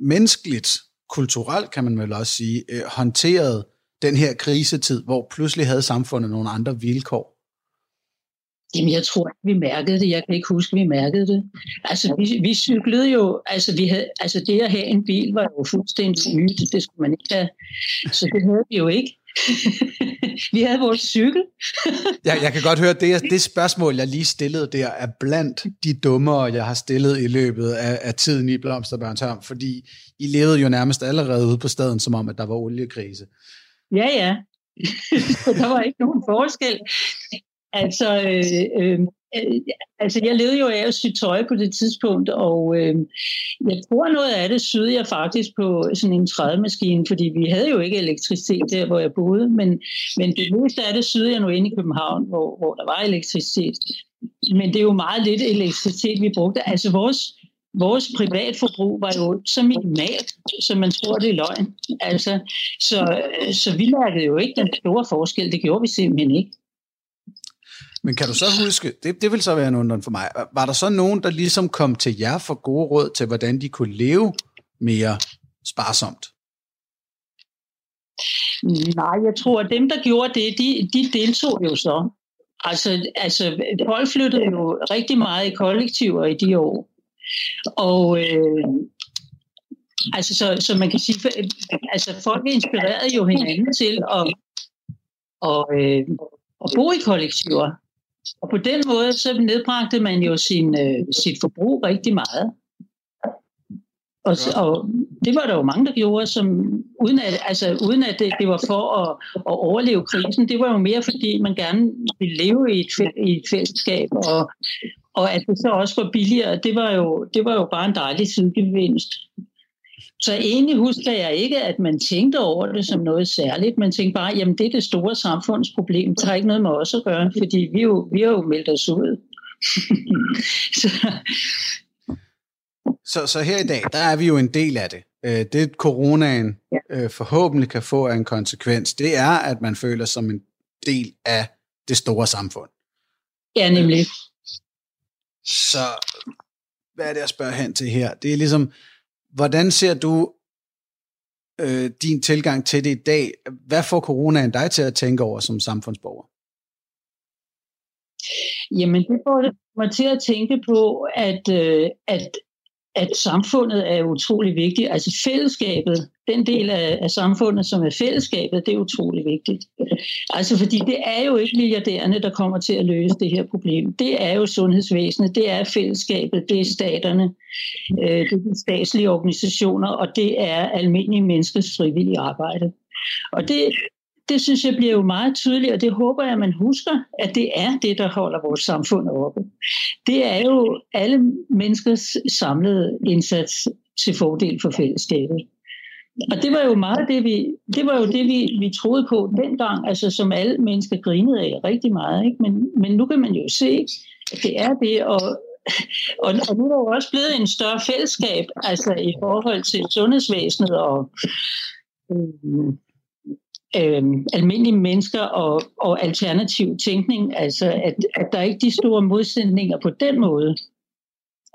menneskeligt, kulturelt kan man vel også sige, øh, håndterede den her krisetid, hvor pludselig havde samfundet nogle andre vilkår? Jamen, jeg tror ikke, vi mærkede det. Jeg kan ikke huske, at vi mærkede det. Altså, vi, vi cyklede jo, altså, vi havde, altså det at have en bil var jo fuldstændig nyt. Det skulle man ikke have. Så det havde vi jo ikke. vi havde vores cykel. ja, jeg kan godt høre, det, det spørgsmål, jeg lige stillede der, er blandt de dummere, jeg har stillet i løbet af, af tiden i Blomsterbørnshavn, fordi I levede jo nærmest allerede ude på staden, som om, at der var oliekrise. Ja, ja. der var ikke nogen forskel. Altså, øh, øh, øh, altså, jeg levede jo af at sy tøj på det tidspunkt, og øh, jeg tror noget af det syede jeg faktisk på sådan en trædemaskine, fordi vi havde jo ikke elektricitet der, hvor jeg boede, men, men det meste af det syede jeg nu inde i København, hvor, hvor der var elektricitet. Men det er jo meget lidt elektricitet, vi brugte. Altså vores, vores privatforbrug var jo så minimalt, som man tror, det er løgn. Altså, så, så vi mærkede jo ikke den store forskel. Det gjorde vi simpelthen ikke. Men kan du så huske, det, det vil så være en undren for mig, var der så nogen, der ligesom kom til jer for gode råd til, hvordan de kunne leve mere sparsomt? Nej, jeg tror, at dem, der gjorde det, de, de deltog jo så. Altså, altså, folk flyttede jo rigtig meget i kollektiver i de år. Og øh, altså, så, så man kan sige, altså folk inspirerede jo hinanden til at, og, øh, at bo i kollektiver. Og på den måde, så nedbragte man jo sin, øh, sit forbrug rigtig meget. Og, og det var der jo mange, der gjorde, som, uden at, altså, uden at det, det var for at, at overleve krisen. Det var jo mere, fordi man gerne ville leve i et, i et fællesskab, og, og at det så også var billigere, det var jo, det var jo bare en dejlig sidegevinst. Så egentlig husker jeg ikke, at man tænkte over det som noget særligt. Man tænkte bare, jamen det er det store samfundsproblem. Det har ikke noget med os at gøre, fordi vi, jo, vi har jo meldt os ud. så. Så, så her i dag, der er vi jo en del af det. Øh, det coronaen ja. Øh, forhåbentlig kan få af en konsekvens, det er, at man føler som en del af det store samfund. Ja, nemlig. Så hvad er det, jeg spørger hen til her? Det er ligesom, hvordan ser du øh, din tilgang til det i dag? Hvad får coronaen dig til at tænke over som samfundsborger? Jamen, det får mig til at tænke på, at, øh, at at samfundet er utrolig vigtigt. Altså fællesskabet, den del af, af samfundet, som er fællesskabet, det er utrolig vigtigt. Altså fordi det er jo ikke milliardærerne, der kommer til at løse det her problem. Det er jo sundhedsvæsenet, det er fællesskabet, det er staterne, øh, det er de statslige organisationer, og det er almindelige menneskers frivillige arbejde. Og det, det synes jeg bliver jo meget tydeligt, og det håber jeg, at man husker, at det er det, der holder vores samfund oppe. Det er jo alle menneskers samlede indsats til fordel for fællesskabet. Og det var jo meget det, vi, det var jo det, vi, vi troede på dengang, altså som alle mennesker grinede af rigtig meget. Ikke? Men, men nu kan man jo se, at det er det, og, og, og nu er der jo også blevet en større fællesskab, altså i forhold til sundhedsvæsenet og øh, øh, almindelige mennesker og, og alternativ tænkning, altså at, at der ikke er de store modsætninger på den måde.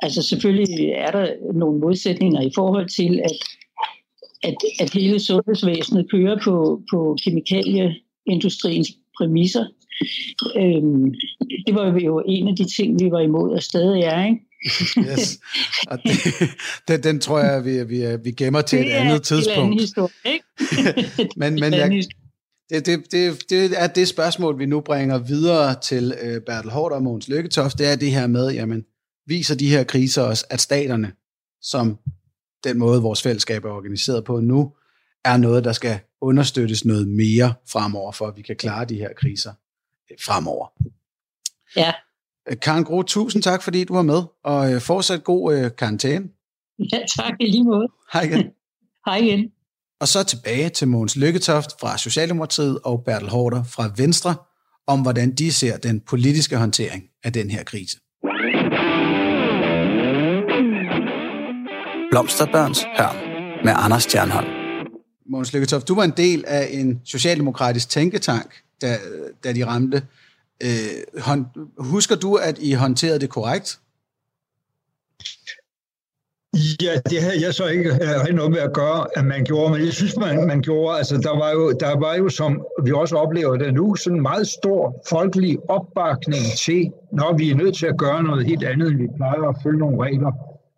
Altså selvfølgelig er der nogle modsætninger i forhold til, at, at, at hele sundhedsvæsenet kører på, på kemikalieindustriens præmisser. Øhm, det var jo en af de ting, vi var imod, og stadig er, ikke? Yes. Og det, det, den tror jeg, vi, vi, vi gemmer til det et andet tidspunkt. Det historie, ikke? men men jeg, det, det, det, det er det spørgsmål, vi nu bringer videre til uh, Bertel Hård og Mogens Lykketoft. Det er det her med, jamen, viser de her kriser os, at staterne, som den måde, vores fællesskab er organiseret på nu, er noget, der skal understøttes noget mere fremover, for at vi kan klare de her kriser øh, fremover. Ja. Karen Gro, tusind tak, fordi du var med, og øh, fortsat god øh, karantæne. Ja, tak i lige måde. Hej igen. Hej igen. Og så tilbage til Mogens Lykketoft fra Socialdemokratiet og Bertel Hårder fra Venstre, om hvordan de ser den politiske håndtering af den her krise. Blomsterbørns Hørm med Anders Stjernholm. Mogens Lykketoft, du var en del af en socialdemokratisk tænketank, da, da de ramte Øh, husker du, at I håndterede det korrekt? Ja, det havde jeg så ikke øh, rigtig noget med at gøre, at man gjorde, men jeg synes, man, man gjorde, altså der var, jo, der var jo, som vi også oplever det nu, sådan en meget stor folkelig opbakning til, når vi er nødt til at gøre noget helt andet, end vi plejer at følge nogle regler.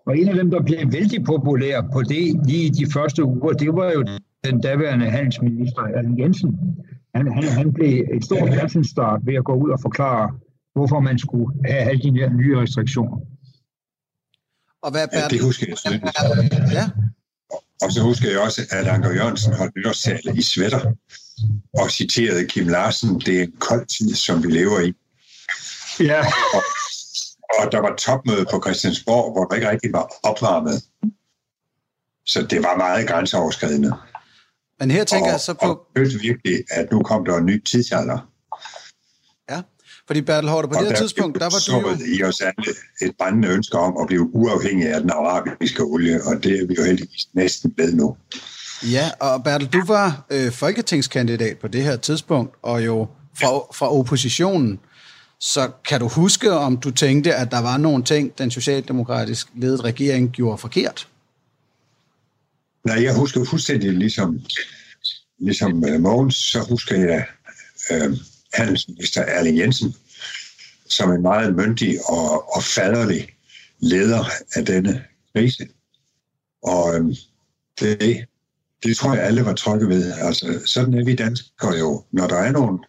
Og en af dem, der blev vældig populær på det lige i de første uger, det var jo den daværende handelsminister, Allen Jensen, han, han, han blev et stort fjernsynsstart ved at gå ud og forklare, hvorfor man skulle have alle de her nye restriktioner. Og hvad ja, det husker jeg selvfølgelig. Ja. Og så husker jeg også, at Anker Jørgensen holdt nytårstale i sweater og citerede Kim Larsen, det er en kold tid, som vi lever i. Ja. Og, og der var topmøde på Christiansborg, hvor der ikke rigtig var opvarmet. Så det var meget grænseoverskridende. Men her tænker og, jeg så på... Og følte virkelig, at nu kom der en ny tidsalder. Ja, fordi Bertel Hårder, på og det her tidspunkt, der var du jo... i os alle et brændende ønske om at blive uafhængig af den arabiske olie, og det er vi jo heldigvis næsten ved nu. Ja, og Bertel, du var øh, folketingskandidat på det her tidspunkt, og jo fra, fra oppositionen. Så kan du huske, om du tænkte, at der var nogle ting, den socialdemokratisk ledede regering gjorde forkert? Nej, jeg husker fuldstændig ligesom, ligesom øh, Mogens, så husker jeg øh, handelsminister Erling Jensen som en meget myndig og, og faderlig leder af denne krise. Og øh, det, det tror jeg alle var trygge ved. Altså, sådan er vi danskere jo. Når der er nogle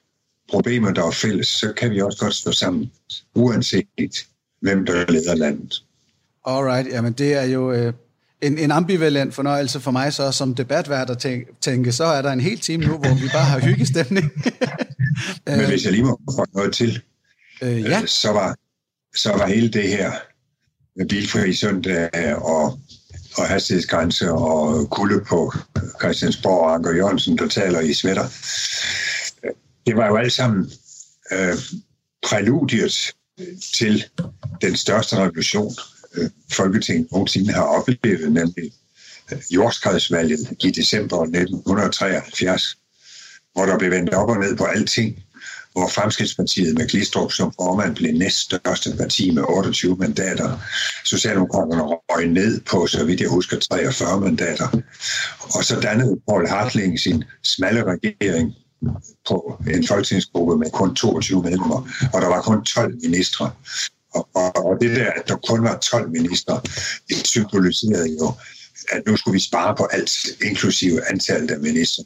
problemer, der er fælles, så kan vi også godt stå sammen, uanset hvem der leder landet. Alright, jamen det er jo øh, en, en ambivalent fornøjelse for mig så som debatvært at tænke, tænke, så er der en hel time nu, hvor vi bare har hyggestemning. Men hvis jeg lige må få noget til, øh, ja. Øh, så, var, så var hele det her bilfri søndag og, og hastighedsgrænse og kulde på Christiansborg og Anker Jørgensen, der taler i sweater. Det var jo alt sammen øh, præludiet til den største revolution, øh, Folketinget nogensinde har oplevet, nemlig øh, jordskredsvalget i december 1973, hvor der blev vendt op og ned på alting, hvor Fremskridspartiet med Glistrup som formand blev næststørste parti med 28 mandater. Socialdemokraterne røg ned på, så vidt jeg husker, 43 mandater. Og så dannede Paul Hartling sin smalle regering på en folketingsgruppe med kun 22 medlemmer, og der var kun 12 ministre. Og, og, og det der, at der kun var 12 ministre, det symboliserede jo, at nu skulle vi spare på alt, inklusive antallet af ministre.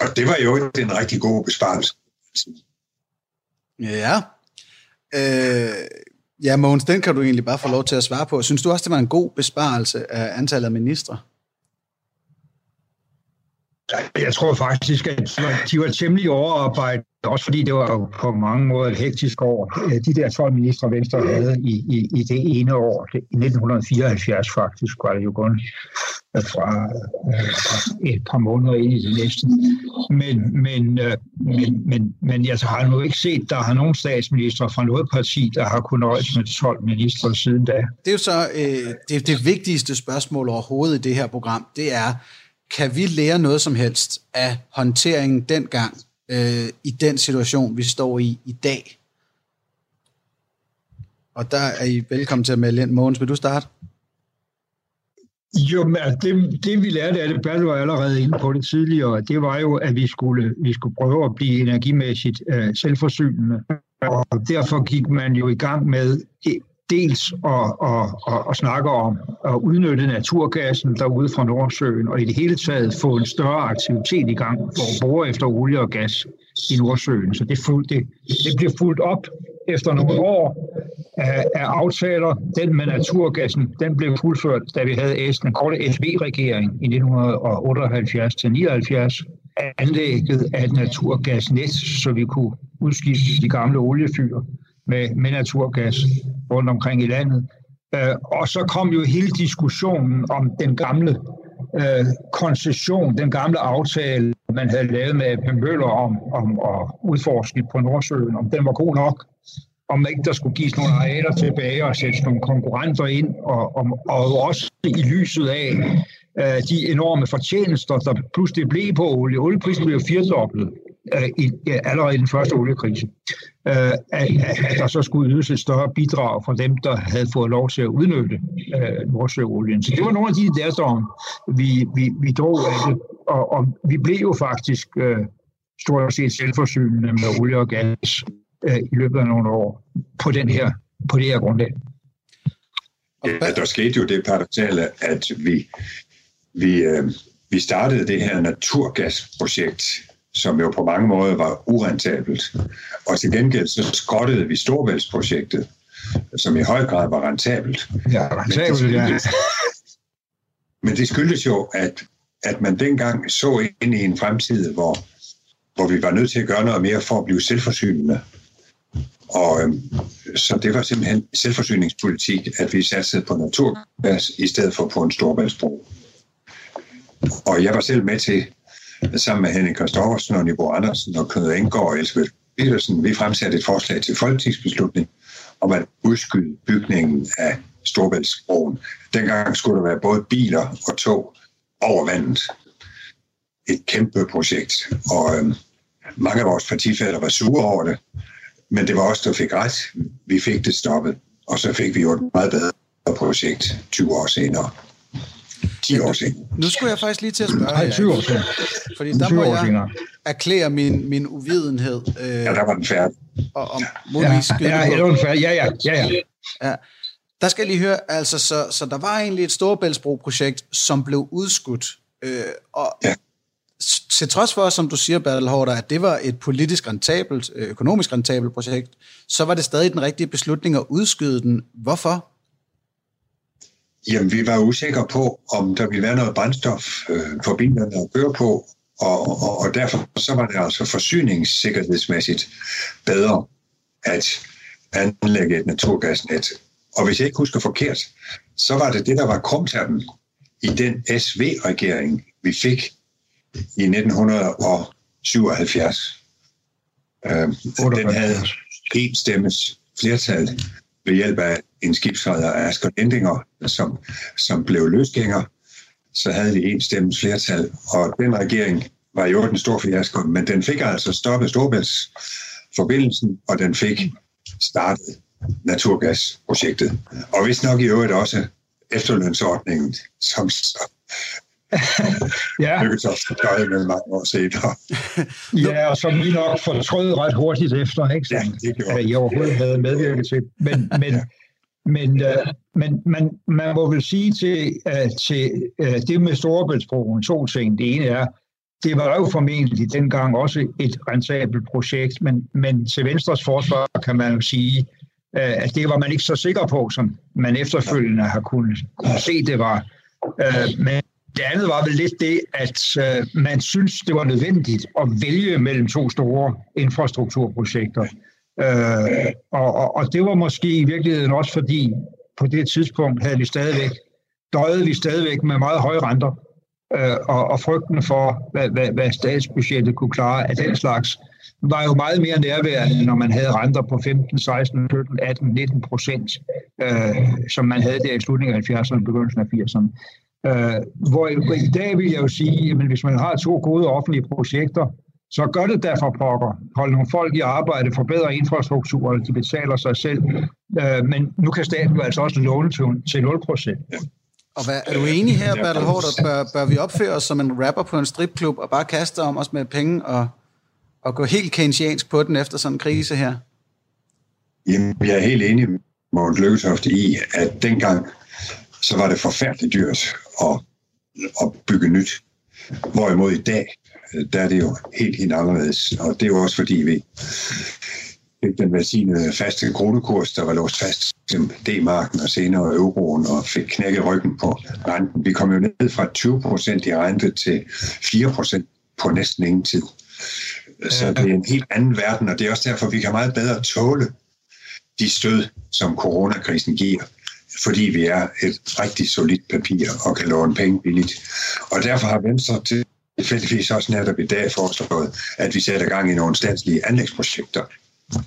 Og det var jo en rigtig god besparelse. Ja. Øh, ja, Mogens, den kan du egentlig bare få lov til at svare på. Synes du også, det var en god besparelse af antallet af ministre? Jeg tror faktisk, at de var temmelig overarbejdet, også fordi det var på mange måder et hektisk år. Øh, de der 12 ministre Venstre havde i, i, i det ene år, i 1974 faktisk, var det jo kun øh, fra, fra et par måneder ind i det næste. Men, men, men, men, men jeg har nu ikke set, der har nogen statsminister fra noget parti, der har kunnet nøjes med 12 ministre siden da. Det er jo så øh, det, det vigtigste spørgsmål overhovedet i det her program, det er, kan vi lære noget som helst af håndteringen dengang øh, i den situation, vi står i i dag? Og der er I velkommen til at melde ind. Mogens, vil du starte? Jo, men altså, det, det vi lærte af det, Bertel var allerede inde på det tidligere, det var jo, at vi skulle, vi skulle prøve at blive energimæssigt øh, selvforsynende. Og derfor gik man jo i gang med dels at, at, at, at snakke om at udnytte naturgassen derude fra Nordsøen, og i det hele taget få en større aktivitet i gang for at bore efter olie og gas i Nordsøen. Så det, fuld, det, det bliver fuldt op efter nogle år af, af aftaler. Den med naturgassen, den blev fuldført, da vi havde den korte SV-regering i 1978-79 anlægget af et naturgasnet, så vi kunne udskifte de gamle oliefyr med, med naturgas rundt omkring i landet. Øh, og så kom jo hele diskussionen om den gamle øh, koncession, den gamle aftale, man havde lavet med Pem Møller om, om at udforske på Nordsøen, om den var god nok, om ikke der skulle gives nogle arealer tilbage og sættes nogle konkurrenter ind, og, og, og også i lyset af øh, de enorme fortjenester, der pludselig blev på olie. Olieprisen blev firdoblet øh, i, allerede i den første oliekrise, øh, at, at der så skulle ydes et større bidrag fra dem, der havde fået lov til at udnytte øh, Nordsjøolien. Så det var nogle af de der, som vi, vi, vi drog af det, og, og vi blev jo faktisk øh, stort set selvforsynende med olie og gas øh, i løbet af nogle år på, den her, på det her grundlag. Ja, der skete jo det paradoxale, at vi, vi, øh, vi startede det her naturgasprojekt som jo på mange måder var urentabelt. Og til gengæld så skrottede vi Storvældsprojektet, som i høj grad var rentabelt. Ja, rentabelt, men det ja. Men det skyldes jo, at, at man dengang så ind i en fremtid, hvor, hvor vi var nødt til at gøre noget mere for at blive selvforsynende. Og øhm, så det var simpelthen selvforsyningspolitik, at vi satte på naturgas i stedet for på en storvældsbro. Og jeg var selv med til sammen med Henning Kristoffersen og Nibo Andersen og Knud Engård og Elisabeth Petersen, vi fremsatte et forslag til folketingsbeslutning om at udskyde bygningen af Storvældsbroen. Dengang skulle der være både biler og tog over vandet. Et kæmpe projekt, og øhm, mange af vores partifælder var sure over det, men det var os, der fik ret. Vi fik det stoppet, og så fik vi jo et meget bedre projekt 20 år senere. 10 år siden. Nu skulle jeg faktisk lige til at spørge Nej, 20 år siden. Fordi der må jeg erklære min, min uvidenhed. Øh, ja, der var den færdig. Og, og muligvis ja, ja, ja, den færdig. Ja, ja, ja, ja. ja. Der skal jeg lige høre, altså, så, så der var egentlig et Storebæltsbro-projekt, som blev udskudt. Øh, og ja. til trods for, som du siger, Bertel Hårder, at det var et politisk rentabelt, øh, økonomisk rentabelt projekt, så var det stadig den rigtige beslutning at udskyde den. Hvorfor? Jamen, vi var usikre på, om der ville være noget brændstof øh, for bilerne at køre på, og, og, og derfor så var det altså forsyningssikkerhedsmæssigt bedre at anlægge et naturgasnet. Og hvis jeg ikke husker forkert, så var det det, der var krumtappen i den SV-regering, vi fik i 1977. Øh, den havde en stemmes flertal ved hjælp af en skibsredder Asger Endinger, som, som blev løsgænger, så havde de en stemmes flertal, og den regering var jo den store fiasko, men den fik altså stoppet Storbælts forbindelsen, og den fik startet naturgasprojektet. Og hvis nok i øvrigt også efterlønsordningen, som så ja. Lykketoft døde med mange år senere. ja, og som vi nok fortrød ret hurtigt efter, ikke? Som, ja, det gjorde. jeg overhovedet havde medvirket til. Men, men, men, øh, men man, man må vel sige til, øh, til øh, det med Storebæltsbroen to ting. Det ene er, det var jo formentlig dengang også et rentabelt projekt, men, men til Venstres forsvar kan man jo sige, øh, at det var man ikke så sikker på, som man efterfølgende har kunnet, kunne se, det var. Øh, men det andet var vel lidt det, at øh, man synes, det var nødvendigt at vælge mellem to store infrastrukturprojekter. Øh, og, og, og det var måske i virkeligheden også fordi, på det tidspunkt havde vi stadigvæk, døjede vi stadigvæk med meget høje renter, øh, og, og frygten for, hvad, hvad, hvad statsbudgettet kunne klare af den slags, var jo meget mere nærværende, når man havde renter på 15, 16, 17, 18, 19 procent, øh, som man havde der i slutningen af 70'erne og begyndelsen af 80'erne. Øh, hvor i dag vil jeg jo sige, at hvis man har to gode offentlige projekter, så gør det derfor pokker. Hold nogle folk i arbejde, forbedre infrastrukturen, de betaler sig selv. Øh, men nu kan staten jo altså også låne til, til 0 procent. Og hvad, er du enig her, Bertel Hård, bør, bør vi opføre os som en rapper på en stripklub og bare kaste om os med penge og, og gå helt keynesiansk på den efter sådan en krise her? Jamen, jeg er helt enig med Morten Lykketoft i, at dengang så var det forfærdeligt dyrt at, at bygge nyt. Hvorimod i dag, der er det jo helt, helt anderledes. Og det er jo også fordi, vi fik den velsignede faste kronekurs, der var låst fast til D-marken og senere euroen, og fik knækket ryggen på renten. Vi kom jo ned fra 20 procent i rente til 4 procent på næsten ingen tid. Så det er en helt anden verden, og det er også derfor, vi kan meget bedre tåle de stød, som coronakrisen giver fordi vi er et rigtig solidt papir og kan låne penge billigt. Og derfor har Venstre tilfældigvis også netop i dag foreslået, at vi sætter gang i nogle statslige anlægsprojekter.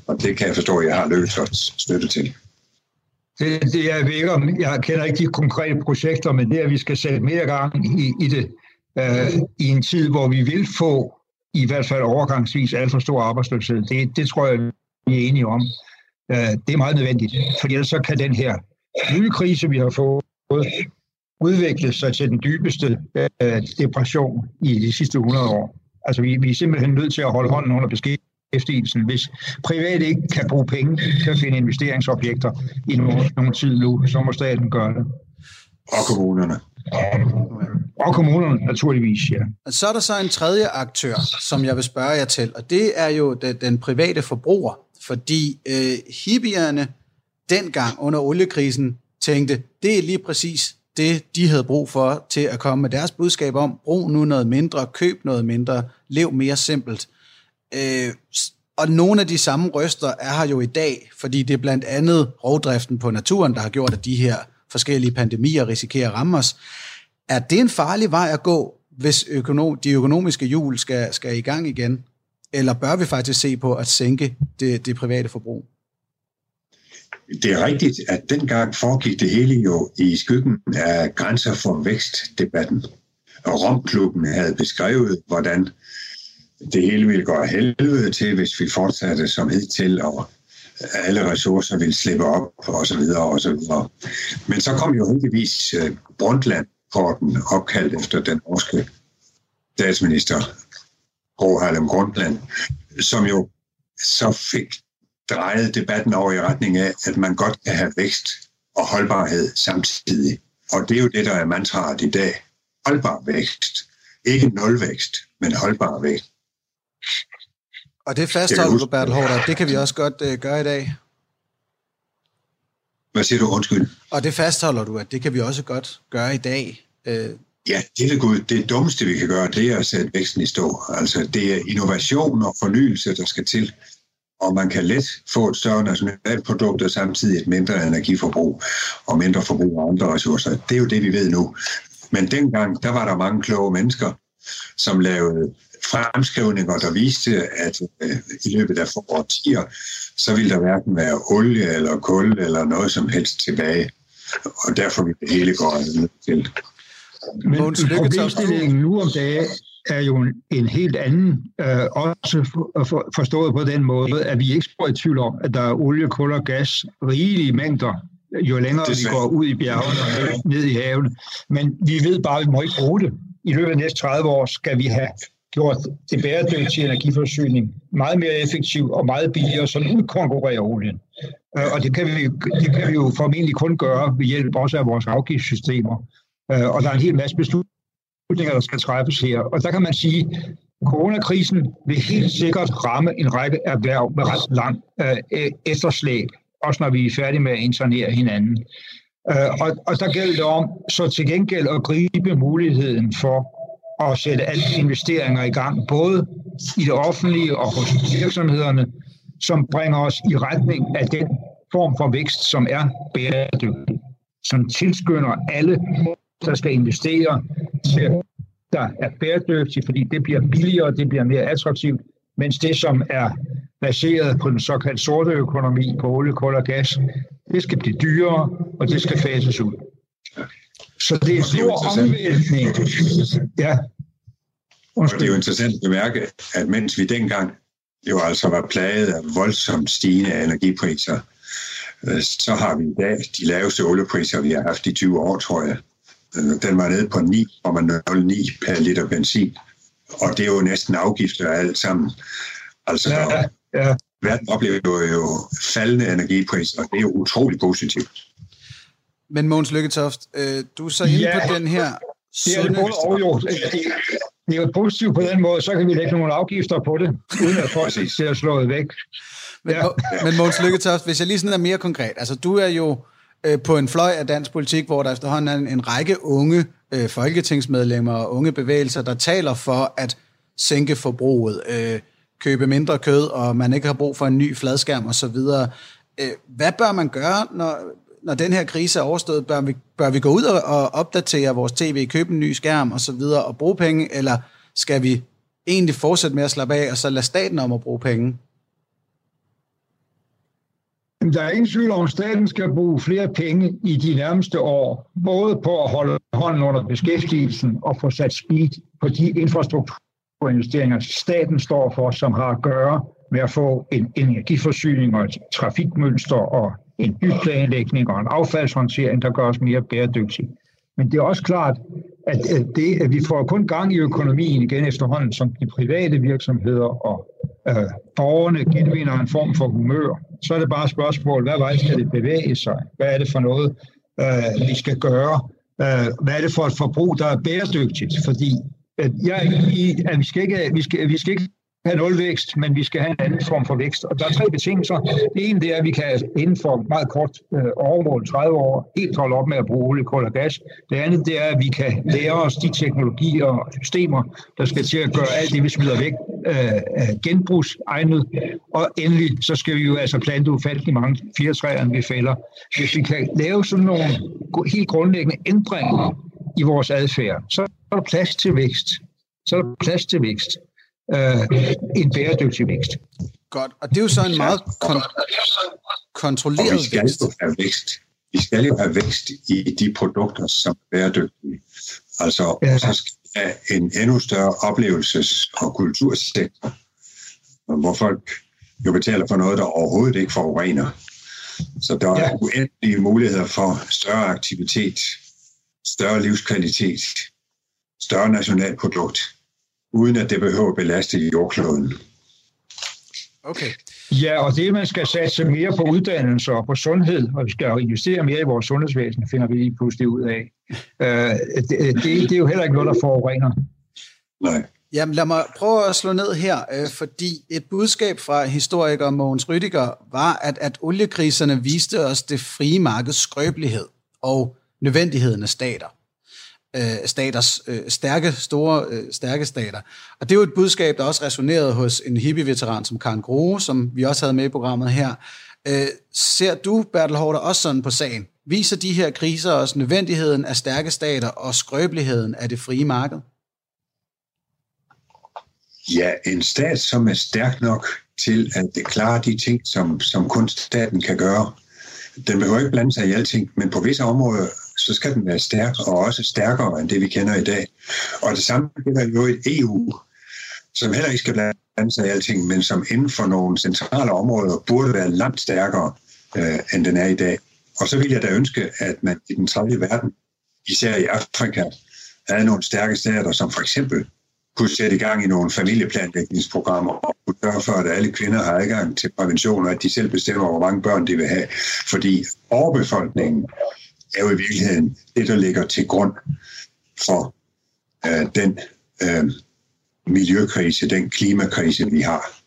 Og det kan jeg forstå, at jeg har løst støtte til. Det, det er ikke om, jeg kender ikke de konkrete projekter, men det er, at vi skal sætte mere gang i, i det øh, i en tid, hvor vi vil få i hvert fald overgangsvis alt for stor arbejdsløshed. Det, det tror jeg, vi er enige om. Øh, det er meget nødvendigt, for ellers så kan den her nye krise, vi har fået, udvikle sig til den dybeste øh, depression i de sidste 100 år. Altså, vi, vi er simpelthen nødt til at holde hånden under beskæftigelsen. Hvis private ikke kan bruge penge til at finde investeringsobjekter i nogle, nogle tid nu, så må staten gøre det. Og kommunerne. Og kommunerne, naturligvis, ja. Så er der så en tredje aktør, som jeg vil spørge jer til, og det er jo den, den private forbruger. Fordi øh, hippierne dengang under oliekrisen tænkte, det er lige præcis det, de havde brug for til at komme med deres budskab om, brug nu noget mindre, køb noget mindre, lev mere simpelt. Øh, og nogle af de samme røster er her jo i dag, fordi det er blandt andet rovdriften på naturen, der har gjort, at de her forskellige pandemier risikerer at ramme os. Er det en farlig vej at gå, hvis økonom, de økonomiske hjul skal, skal i gang igen? Eller bør vi faktisk se på at sænke det, det private forbrug? Det er rigtigt, at dengang foregik det hele jo i skyggen af grænser for vækstdebatten. Og Romklubben havde beskrevet, hvordan det hele ville gå helvede til, hvis vi fortsatte som hidtil, og alle ressourcer ville slippe op, og så videre, og så videre. Men så kom jo heldigvis øh, Brundtland-korten opkaldt efter den norske statsminister, Gro Harlem Brundtland, som jo så fik drejet debatten over i retning af, at man godt kan have vækst og holdbarhed samtidig. Og det er jo det, der er mantraet i dag. Holdbar vækst. Ikke nulvækst, men holdbar vækst. Og det fastholder du, Bertel Hårder, det kan vi også godt uh, gøre i dag. Hvad siger du? Undskyld. Og det fastholder du, at det kan vi også godt gøre i dag. Uh, Ja, det er det, det dummeste, vi kan gøre, det er at sætte væksten i stå. Altså, det er innovation og fornyelse, der skal til og man kan let få et større nationalt produkt og samtidig et mindre energiforbrug og mindre forbrug af andre ressourcer. Det er jo det, vi ved nu. Men dengang, der var der mange kloge mennesker, som lavede fremskrivninger, der viste, at øh, i løbet af få årtier, så ville der hverken være olie eller kul eller noget som helst tilbage. Og derfor vil det hele gå ned til. Men problemstillingen nu om dagen, er jo en, en helt anden, øh, også for, for, forstået på den måde, at vi ikke står i tvivl om, at der er olie, kul og gas rigelige mængder, jo længere vi går ud i bjergene og ned i haven. Men vi ved bare, at vi må ikke bruge det. I løbet af de næste 30 år skal vi have gjort det bæredygtige energiforsyning meget mere effektiv og meget billigere, så den udkonkurrerer olien. Øh, og det kan, vi, det kan vi jo formentlig kun gøre ved hjælp også af vores afgiftssystemer. Øh, og der er en hel masse beslutninger, der skal træffes her. Og der kan man sige, at coronakrisen vil helt sikkert ramme en række erhverv med ret lang øh, efterslæb, også når vi er færdige med at internere hinanden. Øh, og, og der gælder det om så til gengæld at gribe muligheden for at sætte alle investeringer i gang, både i det offentlige og hos virksomhederne, som bringer os i retning af den form for vækst, som er bæredygtig, som tilskynder alle, der skal investere til, der er bæredygtigt, fordi det bliver billigere, det bliver mere attraktivt, mens det, som er baseret på den såkaldte sorte økonomi, på olie, kul og gas, det skal blive dyrere, og det skal fases ud. Så det er en stor omvæltning. Ja. Og det er jo interessant at bemærke, at mens vi dengang jo altså var plaget af voldsomt stigende energipriser, øh, så har vi i dag de laveste oliepriser, vi har haft i 20 år, tror jeg. Den var nede på 9,09 per liter benzin, og det er jo næsten afgifter alt sammen. Altså, ja, ja. verden oplever jo faldende energipriser, og det er jo utrolig positivt. Men Måns Lykketoft, øh, du er så inde ja, på den her... Det er det både og jo. Det er jo positivt på den måde, så kan vi lægge nogle afgifter på det, uden at folk ser slået væk. Men, ja. men Måns Lykketoft, hvis jeg lige sådan er mere konkret, altså du er jo øh, på en fløj af dansk politik, hvor der efterhånden er en, en række unge øh, folketingsmedlemmer og unge bevægelser, der taler for at sænke forbruget, øh, købe mindre kød, og man ikke har brug for en ny fladskærm osv. Øh, hvad bør man gøre, når, når den her krise er overstået, bør vi, bør vi gå ud og, og opdatere vores tv, købe en ny skærm og så videre og bruge penge, eller skal vi egentlig fortsætte med at slappe af, og så lade staten om at bruge penge? Der er ingen tvivl om, at staten skal bruge flere penge i de nærmeste år, både på at holde hånden under beskæftigelsen og få sat speed på de infrastrukturinvesteringer, staten står for, som har at gøre med at få en energiforsyning og et trafikmønster og en byplanlægning og en affaldshåndtering, der gør os mere bæredygtige. Men det er også klart, at øh, det, at vi får kun gang i økonomien igen efterhånden, som de private virksomheder og øh, borgerne genvinder en form for humør. Så er det bare et spørgsmål, hvad vej skal det bevæge sig? Hvad er det for noget, øh, vi skal gøre? Øh, hvad er det for et forbrug, der er bæredygtigt? Fordi at jeg i, at vi skal ikke, vi skal, vi skal ikke have nulvækst, men vi skal have en anden form for vækst. Og der er tre betingelser. Det ene det er, at vi kan inden for meget kort øh, overmål, 30 år, helt holde op med at bruge olie, kul og gas. Det andet det er, at vi kan lære os de teknologier og systemer, der skal til at gøre alt det, vi smider væk, øh, genbrugsegnet. Og endelig, så skal vi jo altså plante ufattelig mange fjertræer, vi fælder. Hvis vi kan lave sådan nogle helt grundlæggende ændringer i vores adfærd, så er der plads til vækst. Så er der plads til vækst øh, en bæredygtig vækst. Godt, og det er jo så en meget kon- kontrolleret og vi skal vækst. Jo have vækst. Vi skal jo have vækst i de produkter, som er bæredygtige. Altså, ja. så skal vi have en endnu større oplevelses- og kultursektor, hvor folk jo betaler for noget, der overhovedet ikke forurener. Så der er ja. uendelige muligheder for større aktivitet, større livskvalitet, større nationalprodukt uden at det behøver at belaste jordkloden. Okay. Ja, og det, man skal satse mere på uddannelse og på sundhed, og vi skal investere mere i vores sundhedsvæsen, finder vi lige pludselig ud af. Uh, det, det, det er jo heller ikke noget, der forurener. Nej. Jamen lad mig prøve at slå ned her, øh, fordi et budskab fra historiker Mogens Rydiger var, at, at oliekriserne viste os det frie markeds skrøbelighed og nødvendigheden af stater øh, staters, øh, stærke, store, øh, stærke stater. Og det er jo et budskab, der også resonerede hos en hippie-veteran som Karen Grohe, som vi også havde med i programmet her. Øh, ser du, Bertel Hårder, også sådan på sagen? Viser de her kriser os nødvendigheden af stærke stater og skrøbeligheden af det frie marked? Ja, en stat, som er stærk nok til at klare de ting, som, som kun staten kan gøre. Den behøver ikke blande sig i alting, men på visse områder så skal den være stærk, og også stærkere end det, vi kender i dag. Og det samme gælder jo et EU, som heller ikke skal blande sig i alting, men som inden for nogle centrale områder burde være langt stærkere, øh, end den er i dag. Og så vil jeg da ønske, at man i den tredje verden, især i Afrika, havde nogle stærke stater, som for eksempel kunne sætte i gang i nogle familieplanlægningsprogrammer og kunne sørge for, at alle kvinder har adgang til prævention, og at de selv bestemmer, hvor mange børn de vil have. Fordi overbefolkningen er jo i virkeligheden det, der ligger til grund for øh, den øh, miljøkrise, den klimakrise, vi har,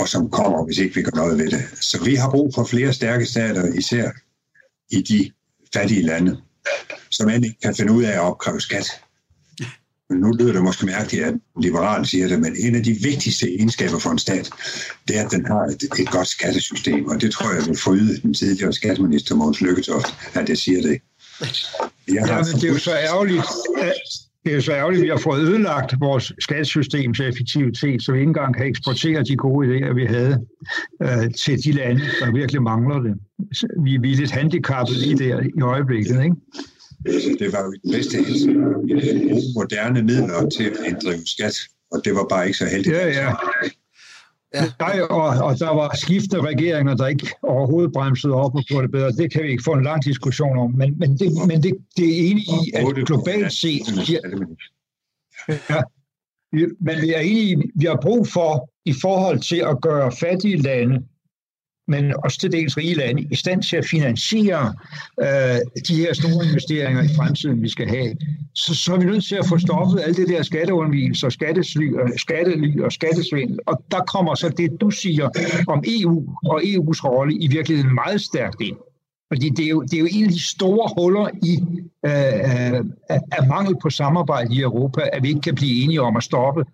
og som kommer, hvis ikke vi gør noget ved det. Så vi har brug for flere stærke stater, især i de fattige lande, som end ikke kan finde ud af at opkræve skat. Men nu lyder det måske mærkeligt, at liberal siger det, men en af de vigtigste egenskaber for en stat, det er, at den har et, et godt skattesystem, og det tror jeg vil fryde den tidligere skatteminister Måns Lykketoft, at jeg siger det. Jeg har ja, men det er jo så ærgerligt, det er jo så ærgerligt, at vi har fået ødelagt vores skattesystems effektivitet, så vi ikke engang kan eksportere de gode idéer, vi havde øh, til de lande, der virkelig mangler det. Vi, vi er lidt handicappet lige der i øjeblikket, ikke? Det var jo det bedste moderne midler til at inddrive skat, og det var bare ikke så heldigt. Ja, ja. Ja. Nej, og, og der var skiftende regeringer, der ikke overhovedet bremsede op og gjorde det bedre. Det kan vi ikke få en lang diskussion om. Men, men, det, men det, det er enig i, at globalt set... Ja, men vi er enige i, vi har brug for, i forhold til at gøre fattige lande men også til dels rige lande, i stand til at finansiere øh, de her store investeringer i fremtiden, vi skal have, så, så er vi nødt til at få stoppet alt det der skatteundvigelse og skattesly, og skattely og skattesvindel. Og der kommer så det, du siger om EU og EU's rolle i virkeligheden meget stærkt ind. Fordi det er, jo, det er jo en af de store huller i øh, af, af mangel på samarbejde i Europa, at vi ikke kan blive enige om at stoppe,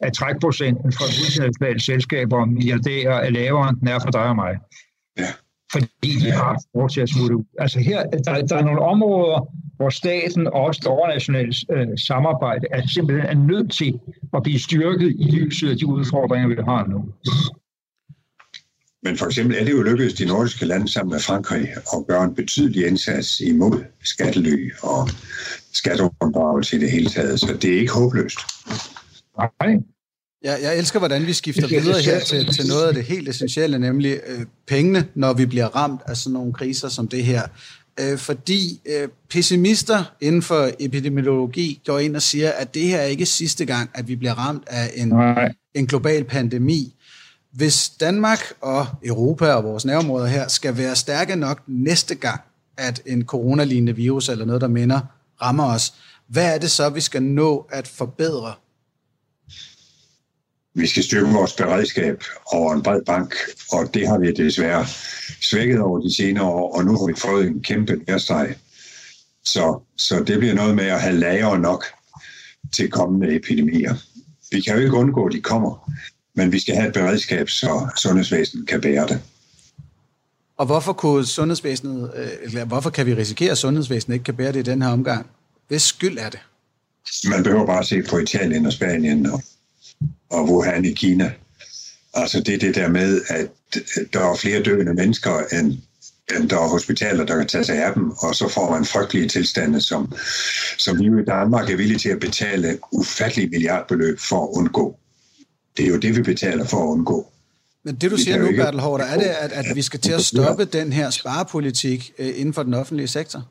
at trækprocenten for internationale selskaber og milliardærer er lavere, end den er for dig og mig. Ja. Fordi de har lov til at smutte ud. Altså her, der, der er nogle områder, hvor staten og også det overnationale øh, samarbejde er simpelthen er nødt til at blive styrket i lyset af de udfordringer, vi har nu. Men for eksempel er det jo lykkedes de nordiske lande sammen med Frankrig at gøre en betydelig indsats imod skattely og skatteunddragelse i det hele taget, så det er ikke håbløst. Nej. Ja, jeg elsker, hvordan vi skifter videre her til, til noget af det helt essentielle, nemlig øh, pengene, når vi bliver ramt af sådan nogle kriser som det her. Øh, fordi øh, pessimister inden for epidemiologi går ind og siger, at det her er ikke sidste gang, at vi bliver ramt af en, en global pandemi. Hvis Danmark og Europa og vores nærområder her skal være stærke nok næste gang, at en coronalignende virus eller noget, der minder, rammer os, hvad er det så, vi skal nå at forbedre? Vi skal styrke vores beredskab over en bred bank, og det har vi desværre svækket over de senere år, og nu har vi fået en kæmpe nærstreg. Så, så det bliver noget med at have lager nok til kommende epidemier. Vi kan jo ikke undgå, at de kommer, men vi skal have et beredskab, så sundhedsvæsenet kan bære det. Og hvorfor kunne sundhedsvæsenet, øh, eller hvorfor kan vi risikere, at sundhedsvæsenet ikke kan bære det i den her omgang? Hvis skyld er det? Man behøver bare at se på Italien og Spanien og, og Wuhan i Kina. Altså det er det der med, at der er flere døende mennesker, end, end der er hospitaler, der kan tage sig af dem, og så får man frygtelige tilstande, som, som vi i Danmark er villige til at betale ufattelige milliardbeløb for at undgå. Det er jo det, vi betaler for at undgå. Men det, du vi siger nu, ikke... Bertel Hårder, er det, at, at vi skal til at stoppe den her sparepolitik øh, inden for den offentlige sektor?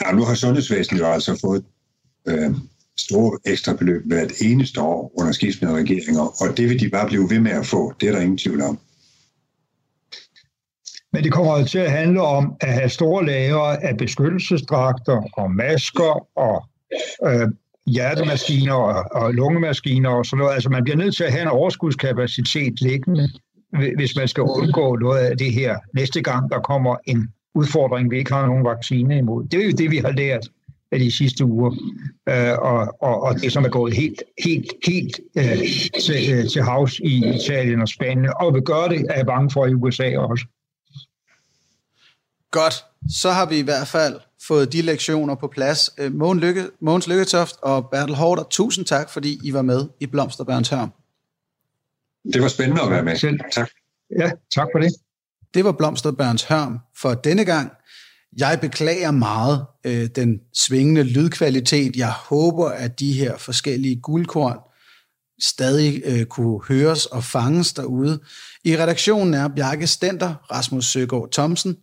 Ja, nu har sundhedsvæsenet jo altså fået øh, store ekstra beløb hvert eneste år under skiftende regeringer, og det vil de bare blive ved med at få. Det er der ingen tvivl om. Men det kommer til at handle om at have store lager af beskyttelsesdragter og masker og øh, hjertemaskiner og, og lungemaskiner og sådan noget. Altså man bliver nødt til at have en overskudskapacitet liggende, hvis man skal undgå noget af det her næste gang, der kommer en udfordring, vi ikke har nogen vaccine imod. Det er jo det, vi har lært af de sidste uger, øh, og, og, og det som er gået helt, helt, helt øh, til, øh, til havs i Italien og Spanien, og vi gøre det, er jeg bange for i USA også. Godt, så har vi i hvert fald fået de lektioner på plads. Øh, Mogens, Lykke, Mogens Lykketoft og Bertel Hårder, tusind tak, fordi I var med i Blomsterbørns Hørm. Det var spændende at være med. Selv. Tak. Ja, tak for det. Det var Blomsterbørns Hørm for denne gang. Jeg beklager meget øh, den svingende lydkvalitet. Jeg håber, at de her forskellige guldkorn stadig øh, kunne høres og fanges derude. I redaktionen er Bjarke Stenter, Rasmus Søgaard Thomsen.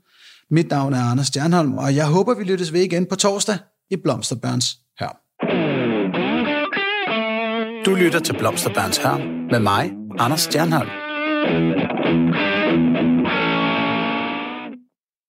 Mit navn er Anders Stjernholm, og jeg håber, vi lyttes ved igen på torsdag i Blomsterbørns Hør. Du lytter til Blomsterbørns Hør med mig, Anders Stjernholm.